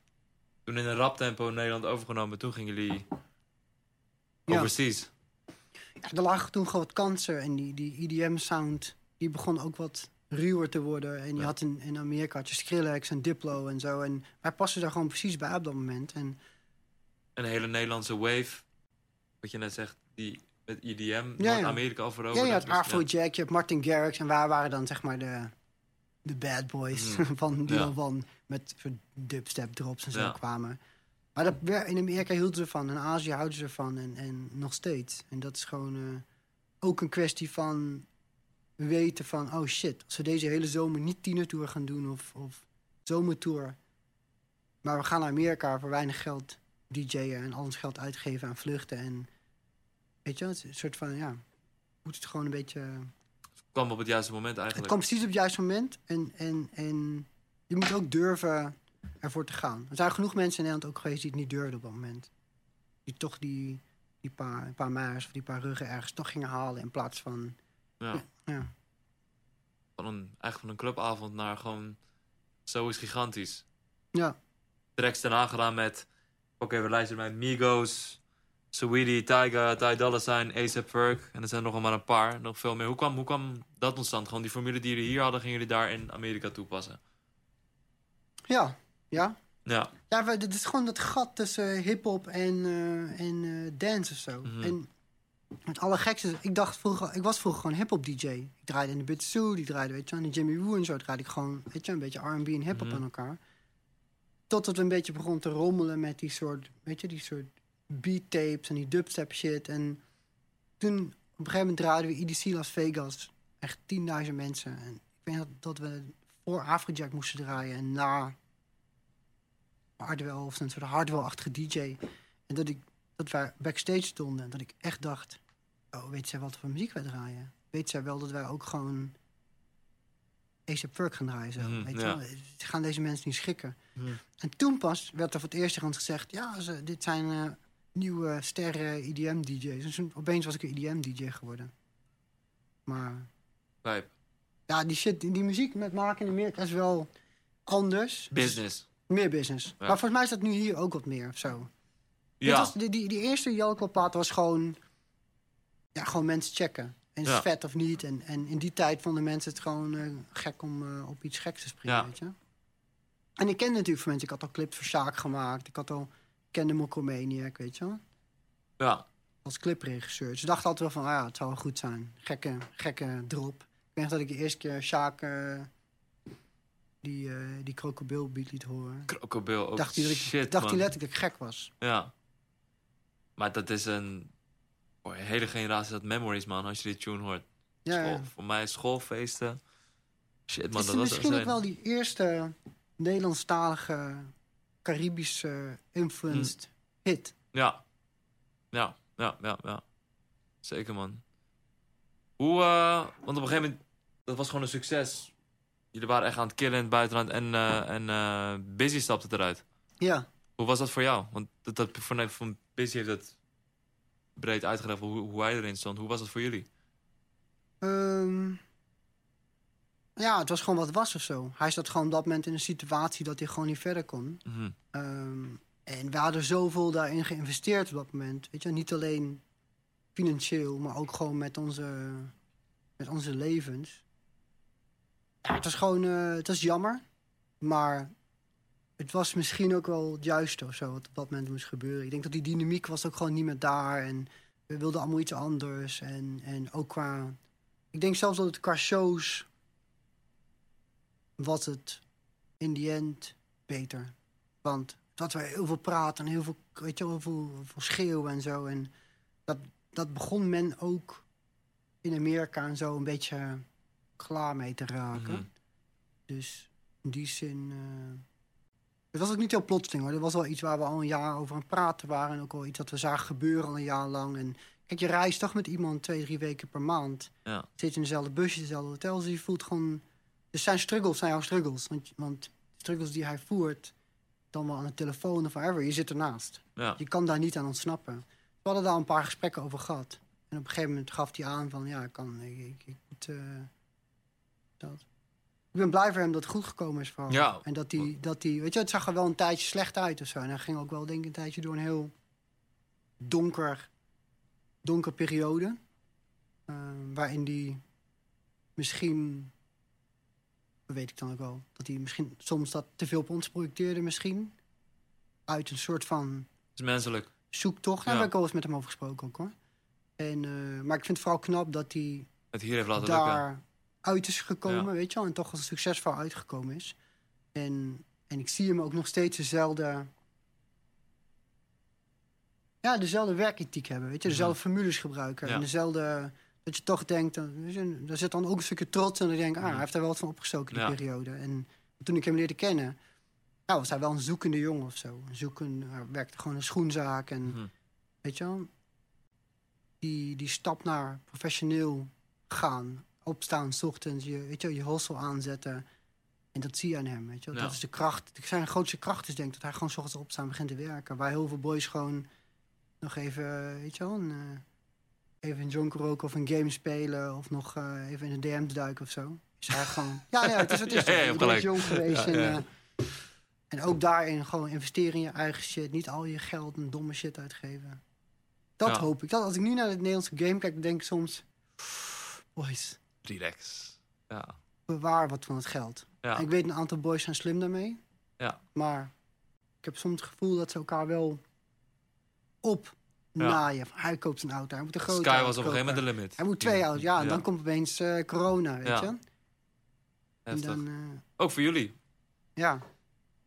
Toen in een rap tempo Nederland overgenomen, toen gingen jullie Ja. overseas. Ja, er lagen toen gewoon wat kansen en die, die EDM-sound, die begon ook wat ruwer te worden. En je Ja. had in, in Amerika had je Skrillex en Diplo en zo. En wij passen daar gewoon precies bij op dat moment. En Een hele Nederlandse wave, wat je net zegt, die met EDM Ja, Noord-Amerika overoverde. ja, je had Dus, ja. Afrojack, je hebt Martin Garrix en wij waren dan zeg maar de, de bad boys Mhm. van die van met dubstep drops en zo kwamen. Maar dat, in Amerika hielden ze ervan, in Azië houden ze ervan en, en nog steeds. En dat is gewoon eh, ook een kwestie van weten van, oh shit, als we deze hele zomer niet tienertour gaan doen of, of zomertour, maar we gaan naar Amerika voor weinig geld DJ'en en al ons geld uitgeven aan vluchten en weet je, het is een soort van, ja, moet het gewoon een beetje... Het kwam op het juiste moment Het eigenlijk. kwam precies op het juiste moment. En, en, en je moet ook durven ervoor te gaan. Er zijn genoeg mensen in Nederland ook geweest die het niet durfden op dat moment. Die toch die, die paar, paar maars of die paar ruggen ergens toch gingen halen in plaats van... Ja. Ja, Van een, eigenlijk van een clubavond naar gewoon... Zo is gigantisch. ja, Tracks daarna gedaan met... Oké, we luisteren met Migos, Saweetie, Tyga, Ty Dolla Sign, A$AP Ferg. En er zijn nog maar een paar, nog veel meer. Hoe kwam, hoe kwam dat tot stand? Gewoon die formule die jullie hier hadden, gingen jullie daar in Amerika toepassen? Ja, ja. Ja, Ja, we- dit is gewoon dat gat tussen hip-hop en, eh, en eh, dance of zo. Mhm. En het allergekste, is, ik dacht vroeger, ik was vroeger gewoon hip-hop DJ. Ik draaide in de Bitsu, die draaide, weet je, aan de Jimmy Woo en zo. Draaide ik gewoon, weet je, een beetje RB en hip-hop Mhm. aan elkaar. Totdat we een beetje begon te rommelen met die soort, weet je, die soort beat tapes en die dubstep shit. En toen, op een gegeven moment draaiden we EDC Las Vegas. Echt 10.000 mensen. En ik weet dat, dat we voor Afrojack moesten draaien en na Hardwell of een soort Hardwell-achtige DJ. En dat, ik, dat wij backstage stonden en dat ik echt dacht... Oh, weet zij wat voor muziek wij draaien? Weet zij wel dat wij ook gewoon... A$AP Ferg gaan draaien zo? Mhm, weet je ja. wel? Gaan deze mensen niet schikken? Mhm. En toen pas werd er voor het eerst gezegd... Ja, ze, dit zijn eh, nieuwe sterren EDM-DJ's. En toen opeens was ik een EDM-DJ geworden. Maar lijp. ja, die shit, die, die muziek met maken in Amerika is wel anders. Business. Meer business. Maar volgens mij is dat nu hier ook wat meer of zo. Ja, was, die, die, die eerste Jelko-plaat was gewoon... Ja, gewoon mensen checken. En is Ja. vet of niet? En, en in die tijd vonden mensen het gewoon eh, gek om eh, op iets geks te springen, Ja. weet je? En ik kende natuurlijk van mensen... Ik had al clips voor Sjaak gemaakt. Ik had al... Kende Mokromaniac, weet je wel? ja. Als clipregisseur. Dus ik dacht altijd wel van... Ah ja, het zou wel goed zijn. Gekke, gekke drop. Ik weet nog dat ik de eerste keer Sjaak... eh, die, eh die liet horen. Krokodil ook. dacht hij dat ik, Shit, dacht man. hij letterlijk dat ik gek was. Ja. Maar dat is een... Voor een hele generatie dat memories, man, als je die tune hoort. Ja, voor mij schoolfeesten. Shit, man, dat was misschien ook wel die eerste Nederlandstalige, Caribische influenced Hm. hit. Ja. Ja, ja, ja, ja. Zeker, man. Hoe, eh, want op een gegeven moment, dat was gewoon een succes. Jullie waren echt aan het killen in het buitenland en, eh, en eh, Busy stapte eruit. Ja. Hoe was dat voor jou? Want dat, dat, voor, voor Busy heeft dat breed uitgelegd hoe, hoe hij erin stond. Hoe was dat voor jullie? Ehm, ja, het was gewoon wat was of zo. Hij zat gewoon op dat moment in een situatie dat hij gewoon niet verder kon. Mhm. Ehm, en we hadden zoveel daarin geïnvesteerd op dat moment. Weet je, niet alleen financieel, maar ook gewoon met onze, met onze levens. Ja, het was gewoon, eh, het was jammer. Maar het was misschien ook wel het juiste of zo, wat op dat moment moest gebeuren. Ik denk dat die dynamiek was ook gewoon niet meer daar. En we wilden allemaal iets anders. En, en ook qua... Ik denk zelfs dat het qua shows... was het in die end beter. Want dat we heel veel praten en heel veel, weet je, heel veel, heel veel schreeuwen en zo. En dat, dat begon men ook in Amerika en zo een beetje klaar mee te raken. Mhm. Dus in die zin. eh, het was ook niet heel plotseling hoor. Dat was wel iets waar we al een jaar over aan het praten waren. En ook wel iets dat we zagen gebeuren al een jaar lang. En kijk, je reist toch met iemand twee, drie weken per maand. Ja. Zit in dezelfde busje, dezelfde hotel. Dus je voelt gewoon. Dus zijn struggles zijn jouw struggles. Want, want de struggles die hij voert, dan wel aan de telefoon of whatever, je zit ernaast. Ja. Je kan daar niet aan ontsnappen. We hadden daar een paar gesprekken over gehad. En op een gegeven moment gaf hij aan van, ja, ik kan, ik, ik, ik moet, eh, dat. Ik ben blij voor hem dat het goed gekomen is vooral. Ja. En dat hij, dat hij, weet je, het zag er wel een tijdje slecht uit of zo. En hij ging ook wel, denk ik, een tijdje door een heel donker, donker periode. eh, waarin hij misschien, weet ik dan ook wel, dat hij misschien soms dat te veel op ons projecteerde misschien. Uit een soort van Het is menselijk. zoektocht. Daar Ja. heb ik al eens met hem over gesproken ook hoor. En, eh, maar ik vind het vooral knap dat hij Het hier heeft laten lukken. daar uit is gekomen, Ja. weet je wel. En toch als succesvol uitgekomen is. En, en ik zie hem ook nog steeds dezelfde... Ja, dezelfde werkethiek hebben, weet je. Dezelfde formules gebruiken. En dezelfde... Dat je toch denkt, daar zit dan ook een stukje trots. En dan denk ik, ah, Mhm. hij heeft er wel wat van opgestoken die Ja. periode. En toen ik hem leerde kennen... Nou, was hij wel een zoekende jongen of zo. Een zoeken, hij werkte gewoon een schoenzaak en... Mhm. Weet je wel? Die, die stap naar professioneel gaan. Opstaan, 's ochtends, je, weet je, je hustle aanzetten. En dat zie je aan hem, weet je wel. Ja. Dat is de kracht. Zijn grootste kracht is denk ik dat hij gewoon 's ochtends opstaan begint te werken. Waar heel veel boys gewoon nog even, weet je wel, een, eh, even een jonker roken of een game spelen. Of nog eh, even in een DM duiken of zo. Is hij gewoon... Ja, ja, het is het is. Ja, is jong geweest. En, eh, en ook daarin gewoon investeren in je eigen shit. Niet al je geld en domme shit uitgeven. Dat hoop ik. Dat, als ik nu naar het Nederlandse game kijk, denk ik soms... Boys, Relax. Ja. bewaar wat van het geld. En ik weet, een aantal boys zijn slim daarmee. Ja. Maar ik heb soms het gevoel dat ze elkaar wel op. naaien. Hij koopt een auto, hij moet een grote Sky was op een gegeven moment de limit. Hij moet twee auto's, ja. En dan komt opeens eh, corona, weet Ja. je. En dan, eh, Ook voor jullie. ja.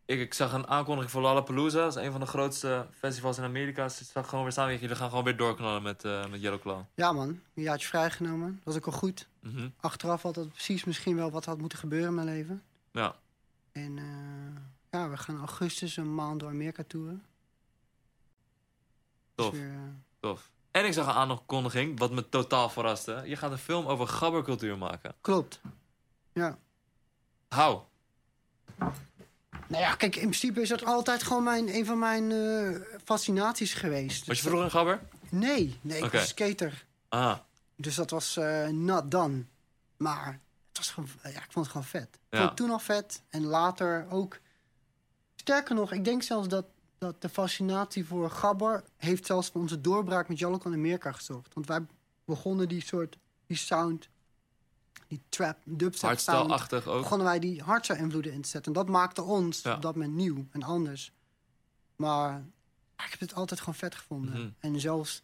Ik, ik zag een aankondiging voor Lollapalooza. Dat is een van de grootste festivals in Amerika. Ze zag gewoon weer staan. Jullie gaan gewoon weer doorknallen met, eh met Yellow Claw. ja, man. Een jaartje vrijgenomen. Dat was ook wel goed. Mhm. Achteraf had dat precies misschien wel wat had moeten gebeuren in mijn leven. Ja. En ja, we gaan augustus een maand door Amerika toeren. Tof. weer, eh, Tof. En ik zag een aankondiging, wat me totaal verraste. Je gaat een film over gabbercultuur maken. klopt. Ja. Hou. Nou ja, kijk, in principe is dat altijd gewoon mijn, een van mijn eh, fascinaties geweest. Was je vroeger een gabber? Nee, nee, ik was skater. Ah, Dus dat was eh not done. Maar het was gewoon, ja, ik vond het gewoon vet. Ik Ja. vond het toen al vet en later ook. Sterker nog, ik denk zelfs dat, dat de fascinatie voor gabber... heeft zelfs voor onze doorbraak met Jallok in Amerika gezorgd. Want wij begonnen die soort, die sound, die trap, dubstep sound... ook. begonnen wij die hardstyle invloeden in te zetten. En dat maakte ons Ja. op dat moment nieuw en anders. Maar ik heb het altijd gewoon vet gevonden. Mhm. En zelfs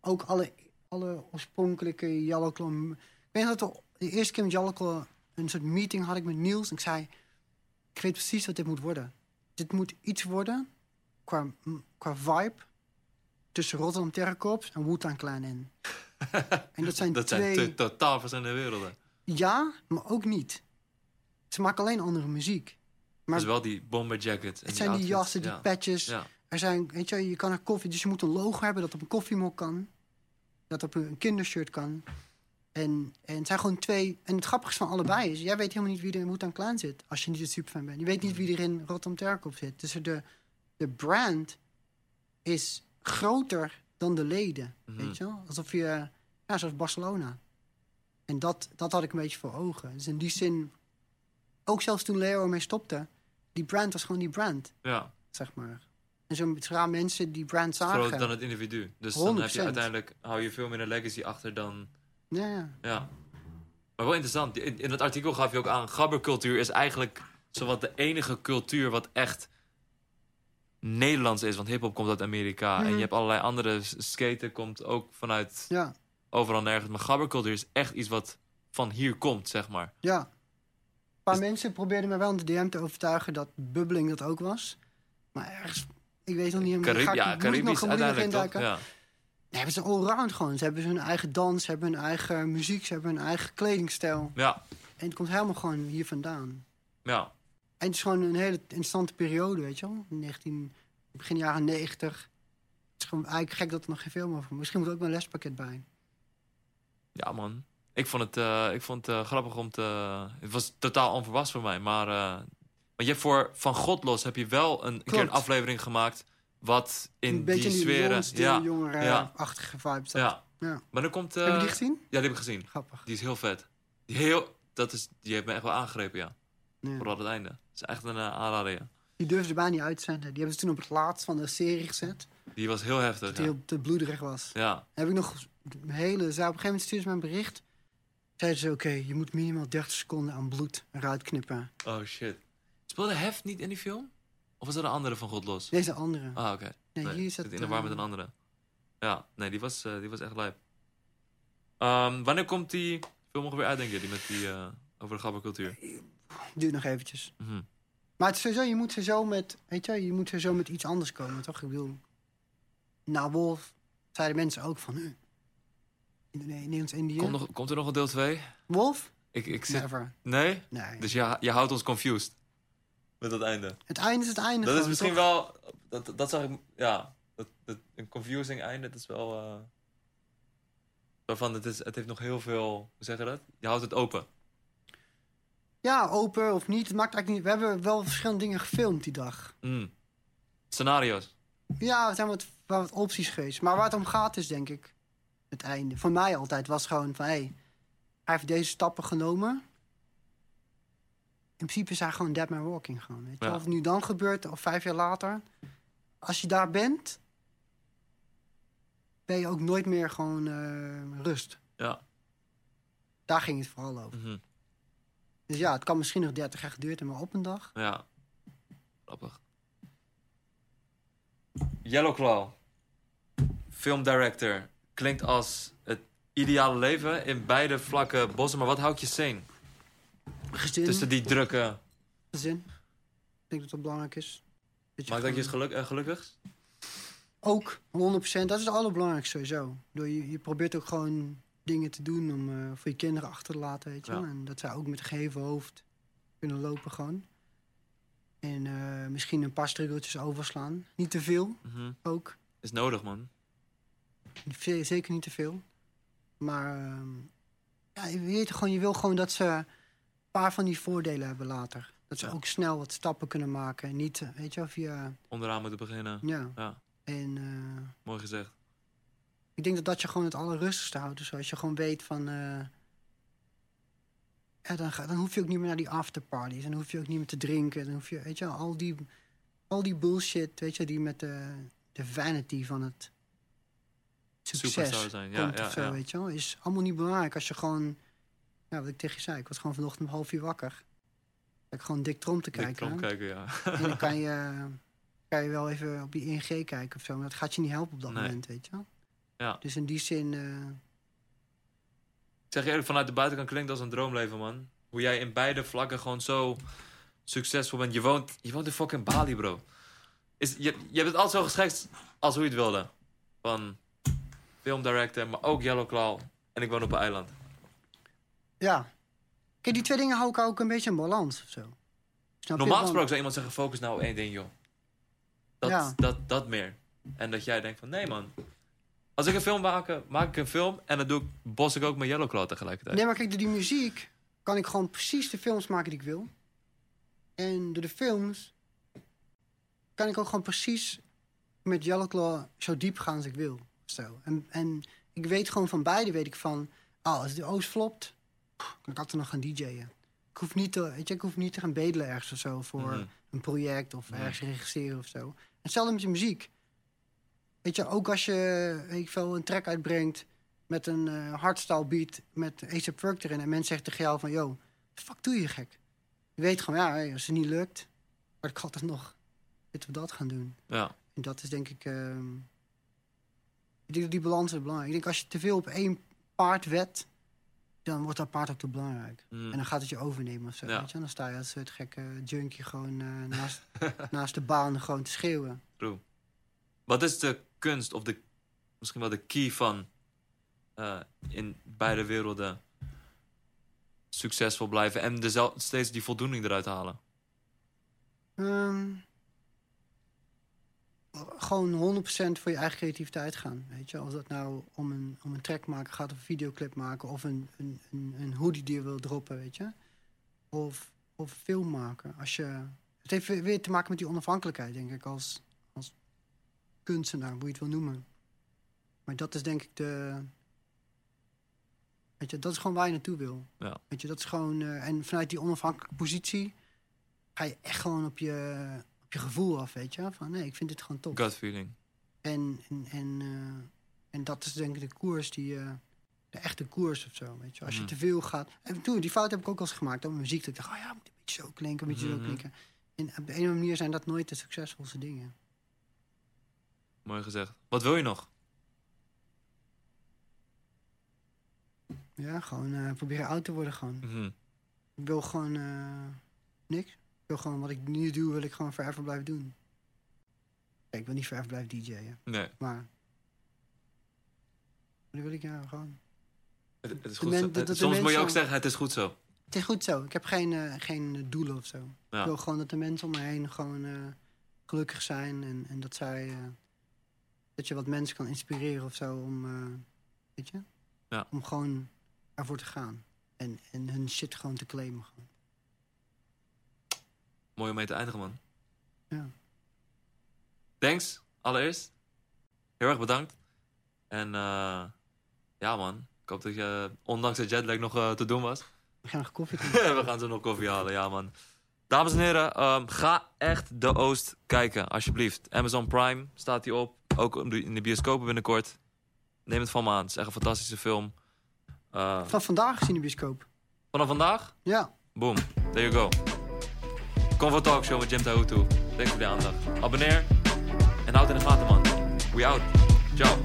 ook alle, alle oorspronkelijke Jalloklo... Ik weet dat we de eerste keer met Jalloklo een soort meeting had ik met Niels. En ik zei, ik weet precies wat dit moet worden. Dit moet iets worden qua, qua vibe tussen Rotterdam Terrorcorps en Wu-Tang Clan in. en dat zijn Dat twee... zijn totaal verschillende werelden. Ja, maar ook niet. Ze maken alleen andere muziek. Maar Dus wel die bomber jacket. en het zijn die outfits. jassen, die ja. patches. Ja. Er zijn, weet je, je kan er koffie, dus je moet een logo hebben dat op een koffiemok kan. Dat op een kindershirt kan. En, en het zijn gewoon twee. En het grappige van allebei is, jij weet helemaal niet wie er in Wu-Tang Clan zit. Als je niet een superfan bent. Je weet niet wie er in Rotterdam Terkop zit. Dus de, de brand is groter dan de leden. Mhm. Weet je wel? Alsof je, ja, zoals Barcelona. En dat, dat had ik een beetje voor ogen. Dus in die zin, ook zelfs toen Leo ermee stopte, die brand was gewoon die brand ja, zeg maar. En zo zodra mensen die brand zagen... groter dan het individu. Dus dan heb je 100%. uiteindelijk, hou je veel meer een legacy achter dan... Ja, ja. Ja. Maar wel interessant. In, in het artikel gaf je ook aan, gabbercultuur is eigenlijk zowat de enige cultuur wat echt Nederlands is. Want hiphop komt uit Amerika. En Mhm. je hebt allerlei andere skaten komt ook vanuit ja, overal nergens. Maar gabbercultuur is echt iets wat van hier komt, zeg maar. ja. Een paar Dus- mensen probeerden me wel in de DM te overtuigen dat bubbeling dat ook was. Maar ergens, ik weet nog niet helemaal... Carib ja, Caribisch nog uiteindelijk toch? Ja. Nee, het is allround gewoon. Ze hebben hun eigen dans, ze hebben hun eigen muziek, ze hebben hun eigen kledingstijl. Ja, En het komt helemaal gewoon hier vandaan. ja. En het is gewoon een hele interessante periode, weet je wel. 19, begin jaren 90. Het is gewoon eigenlijk gek dat er nog geen film over Misschien moet er ook een lespakket bij. Ja, man. Ik vond het, eh, ik vond het eh, grappig om te... Het was totaal onverwachts voor mij, maar... eh, want je hebt voor Van God Los heb je wel een, een keer een aflevering gemaakt... wat in een die die sferen... monster, Ja, jongere, ja. achtige vibe. ja. Ja. Maar dan komt... Heb je die gezien? Ja, die heb ik gezien. Grappig. Die is heel vet. Die, heel, dat is, die heeft me echt wel aangegrepen, ja. Ja. Vooral het einde. Dat is echt een uh, aanrader, ja. Die durfden ze bijna niet uit te zenden. Die hebben ze toen op het laatst van de serie gezet. Die was heel heftig, Dat hij ja. op de bloederig was. Ja, heb ik nog een hele... Zij op een gegeven moment stuurde ze een bericht. Zeiden ze, oké, je moet minimaal 30 seconden aan bloed eruit knippen. oh shit. Speelde Hef niet in die film? Of was dat een andere van God Los? Deze andere. Ah, oké. nee, Nee, hier het... in de war eh, met een andere. Ja, nee, die was, eh, die was echt lijp. Ehm, wanneer komt die film ongeveer uit, denk je? Die met die, over de gabbercultuur. Duurt nog eventjes. Mhm. Maar het is sowieso, je moet sowieso met... Weet je, je moet sowieso met iets anders komen, toch? Ik bedoel... Na Wolf zeiden mensen ook van... Uh, Nederlands-Indië. Komt, nog, komt er nog een deel 2? Wolf? Ik, ik zit... Never. Nee? Nee. Dus je, je houdt ons confused. Met dat einde. Het einde is het einde Dat is misschien toch? wel... Dat, dat zag ik... Ja. Dat, dat, een confusing einde, dat is wel... eh waarvan het, is, het heeft nog heel veel... Hoe zeg je dat? Je houdt het open. Ja, open of niet. Het maakt eigenlijk niet... We hebben wel verschillende dingen gefilmd die dag. Mm. Scenario's. Ja, er zijn wat, wat opties geweest. Maar waar het om gaat is, denk ik, het einde. Voor mij altijd was gewoon van... Hey, hij heeft deze stappen genomen. In principe is hij gewoon dead man walking. Gewoon, weet je? Ja. Of het nu dan gebeurt, of vijf jaar later. Als je daar bent... ben je ook nooit meer gewoon eh, rust. Ja. Daar ging het vooral over. Mhm. Dus ja, het kan misschien nog 30 jaar geduurd hebben, maar op een dag. Ja. Grappig. Yellowclaw. Filmdirector. Klinkt als het ideale leven in beide vlakke bossen. Maar wat houdt je? Gezin, Tussen die drukke... gezin. Ik denk dat dat belangrijk is. Dat Maakt dat je gewoon- geluk, eh, gelukkig? Ook, 100%. Dat is het allerbelangrijkste sowieso. Je, je probeert ook gewoon dingen te doen om eh, voor je kinderen achter te laten, weet je. Ja. En dat zij ook met een hoofd kunnen lopen gewoon. En eh, misschien een paar struggeltjes overslaan. Niet te veel, Mhm. ook. Is nodig, man. Zeker niet te veel. Maar ehm, ja, je, weet gewoon, je wil gewoon dat ze een paar van die voordelen hebben later. Dat ze Ja. ook snel wat stappen kunnen maken. En niet, eh, weet je wel, via... Onderaan moeten beginnen. Ja. Ja. En Mooi gezegd. Ik denk dat dat je gewoon het allerrustigste houdt. Dus als je gewoon weet van... eh, ja, dan, ga, dan hoef je ook niet meer naar die afterparties. Dan hoef je ook niet meer te drinken. Dan hoef je, weet je al die, al die bullshit, weet je, die met de, de vanity van het succes zijn. Ja, komt ja, of zo, ja. weet je wel. Is allemaal niet belangrijk als je gewoon... Ja, wat ik tegen je zei, ik was gewoon vanochtend om half uur wakker. Ik gewoon dik trom te Dik kijken. trom kijken, ja. En dan kan je, kan je wel even op die ING kijken of zo. Maar dat gaat je niet helpen op dat Nee. moment, weet je wel. Ja. Dus in die zin... eh, Ik zeg je eerlijk, vanuit de buitenkant klinkt als een droomleven, man. Hoe jij in beide vlakken gewoon zo succesvol bent. Je woont, je woont in fucking Bali, bro. Is, je, je hebt het altijd zo geschikt als hoe je het wilde. Van filmdirector, maar ook Yellowclaw. En ik woon op een eiland. Ja. Kijk, die twee dingen hou ik ook een beetje in balans of zo. Snap? Normaal gesproken zou iemand zeggen, focus nou op één ding, joh. Dat, Ja. dat, dat meer. En dat jij denkt van, nee man. Als ik een film maak, maak ik een film en dan doe ik, bos ik ook met Yellowclaw tegelijkertijd. Nee, maar kijk, door die muziek kan ik gewoon precies de films maken die ik wil. En door de films kan ik ook gewoon precies met Yellowclaw zo diep gaan als ik wil. Zo. En, en ik weet gewoon van beide, weet ik van... Oh, als de Oost flopt, kan ik altijd nog gaan DJ'en. Ik hoef niet te, weet je, ik hoef niet te gaan bedelen ergens of zo voor Mhm. een project of Nee. ergens regisseren of zo. Hetzelfde met je muziek. Weet je, ook als je weet ik veel, een track uitbrengt met een eh hardstyle beat met A$AP Ferg erin en mensen zeggen tegen jou van, yo, fuck doe je gek? Je weet gewoon, ja, hey, als het niet lukt, maar ik ga altijd nog dit of dat gaan doen. Ja, En dat is denk ik, ehm, ik denk dat die balans is belangrijk. Ik denk als je te veel op één paard wet, dan wordt dat paard ook te belangrijk. Mm. En dan gaat het je overnemen of zo. Ja. Weet je? Dan sta je als soort gekke junkie gewoon eh, naast, naast de baan gewoon te schreeuwen. True. Wat is de kunst of de, misschien wel de key van eh, in beide werelden succesvol blijven en dezel- steeds die voldoening eruit halen? Ehm, gewoon 100% voor je eigen creativiteit gaan. Weet je? Als dat nou om een, om een track maken gaat of een videoclip maken of een, een, een, een hoodie die je wil droppen, weet je. Of, of film maken. Als je, het heeft weer- te maken met die onafhankelijkheid, denk ik, als kunstenaar, hoe je het wil noemen. Maar dat is denk ik de. Weet je, dat is gewoon waar je naartoe wil. Ja. Weet je, dat is gewoon. eh, en vanuit die onafhankelijke positie ga je echt gewoon op je, op je gevoel af, weet je. Van nee, ik vind dit gewoon top. Gut feeling. En, en, en, eh, en dat is denk ik de koers die... eh, de echte koers of zo, weet je. Als je Mhm. te veel gaat... En toen, die fout heb ik ook al eens gemaakt. Ook met muziek. Dat ik dacht, oh ja, moet een beetje zo klinken, een beetje Mhm. zo klinken. En op de andere manier zijn dat nooit de succesvolste dingen. Mooi gezegd. Wat wil je nog? Ja, gewoon eh, proberen oud te worden gewoon. Mhm. Ik wil gewoon eh, niks. Ik wil gewoon wat ik nu doe, wil ik gewoon forever blijven doen. Kijk, ik wil niet forever blijven DJ'en. Nee, Maar... Dat wil ik ja, gewoon... het, het is goed men- zo. dat- dat de Soms moet je ook zeggen, het is goed zo. Het is goed zo. Ik heb geen, eh, geen doelen of zo. Ja. Ik wil gewoon dat de mensen om me heen gewoon gelukkig zijn. En, en dat zij... dat je wat mensen kan inspireren of zo om... eh, weet je? Ja. Om gewoon ervoor te gaan. En, en hun shit gewoon te claimen. Gewoon. Mooi om mee te eindigen, man. Ja. Thanks, allereerst. Heel erg bedankt. En eh, ja, man. Ik hoop dat je, ondanks de jetlag, nog eh, te doen was. We gaan nog koffie. We gaan zo nog koffie halen, ja, man. Dames en heren, ehm, ga echt de Oost kijken, alsjeblieft. Amazon Prime staat die op. Ook in de- bioscopen binnenkort. Neem het van me aan. Het is echt een fantastische film. Uh, van vandaag gezien de bioscoop. Vanaf vandaag? Ja. Boom. There you go. Convo Talk Show met Jim Tahutu. Thanks voor de aandacht. Abonneer en houd in de gaten, man. We out. Ciao.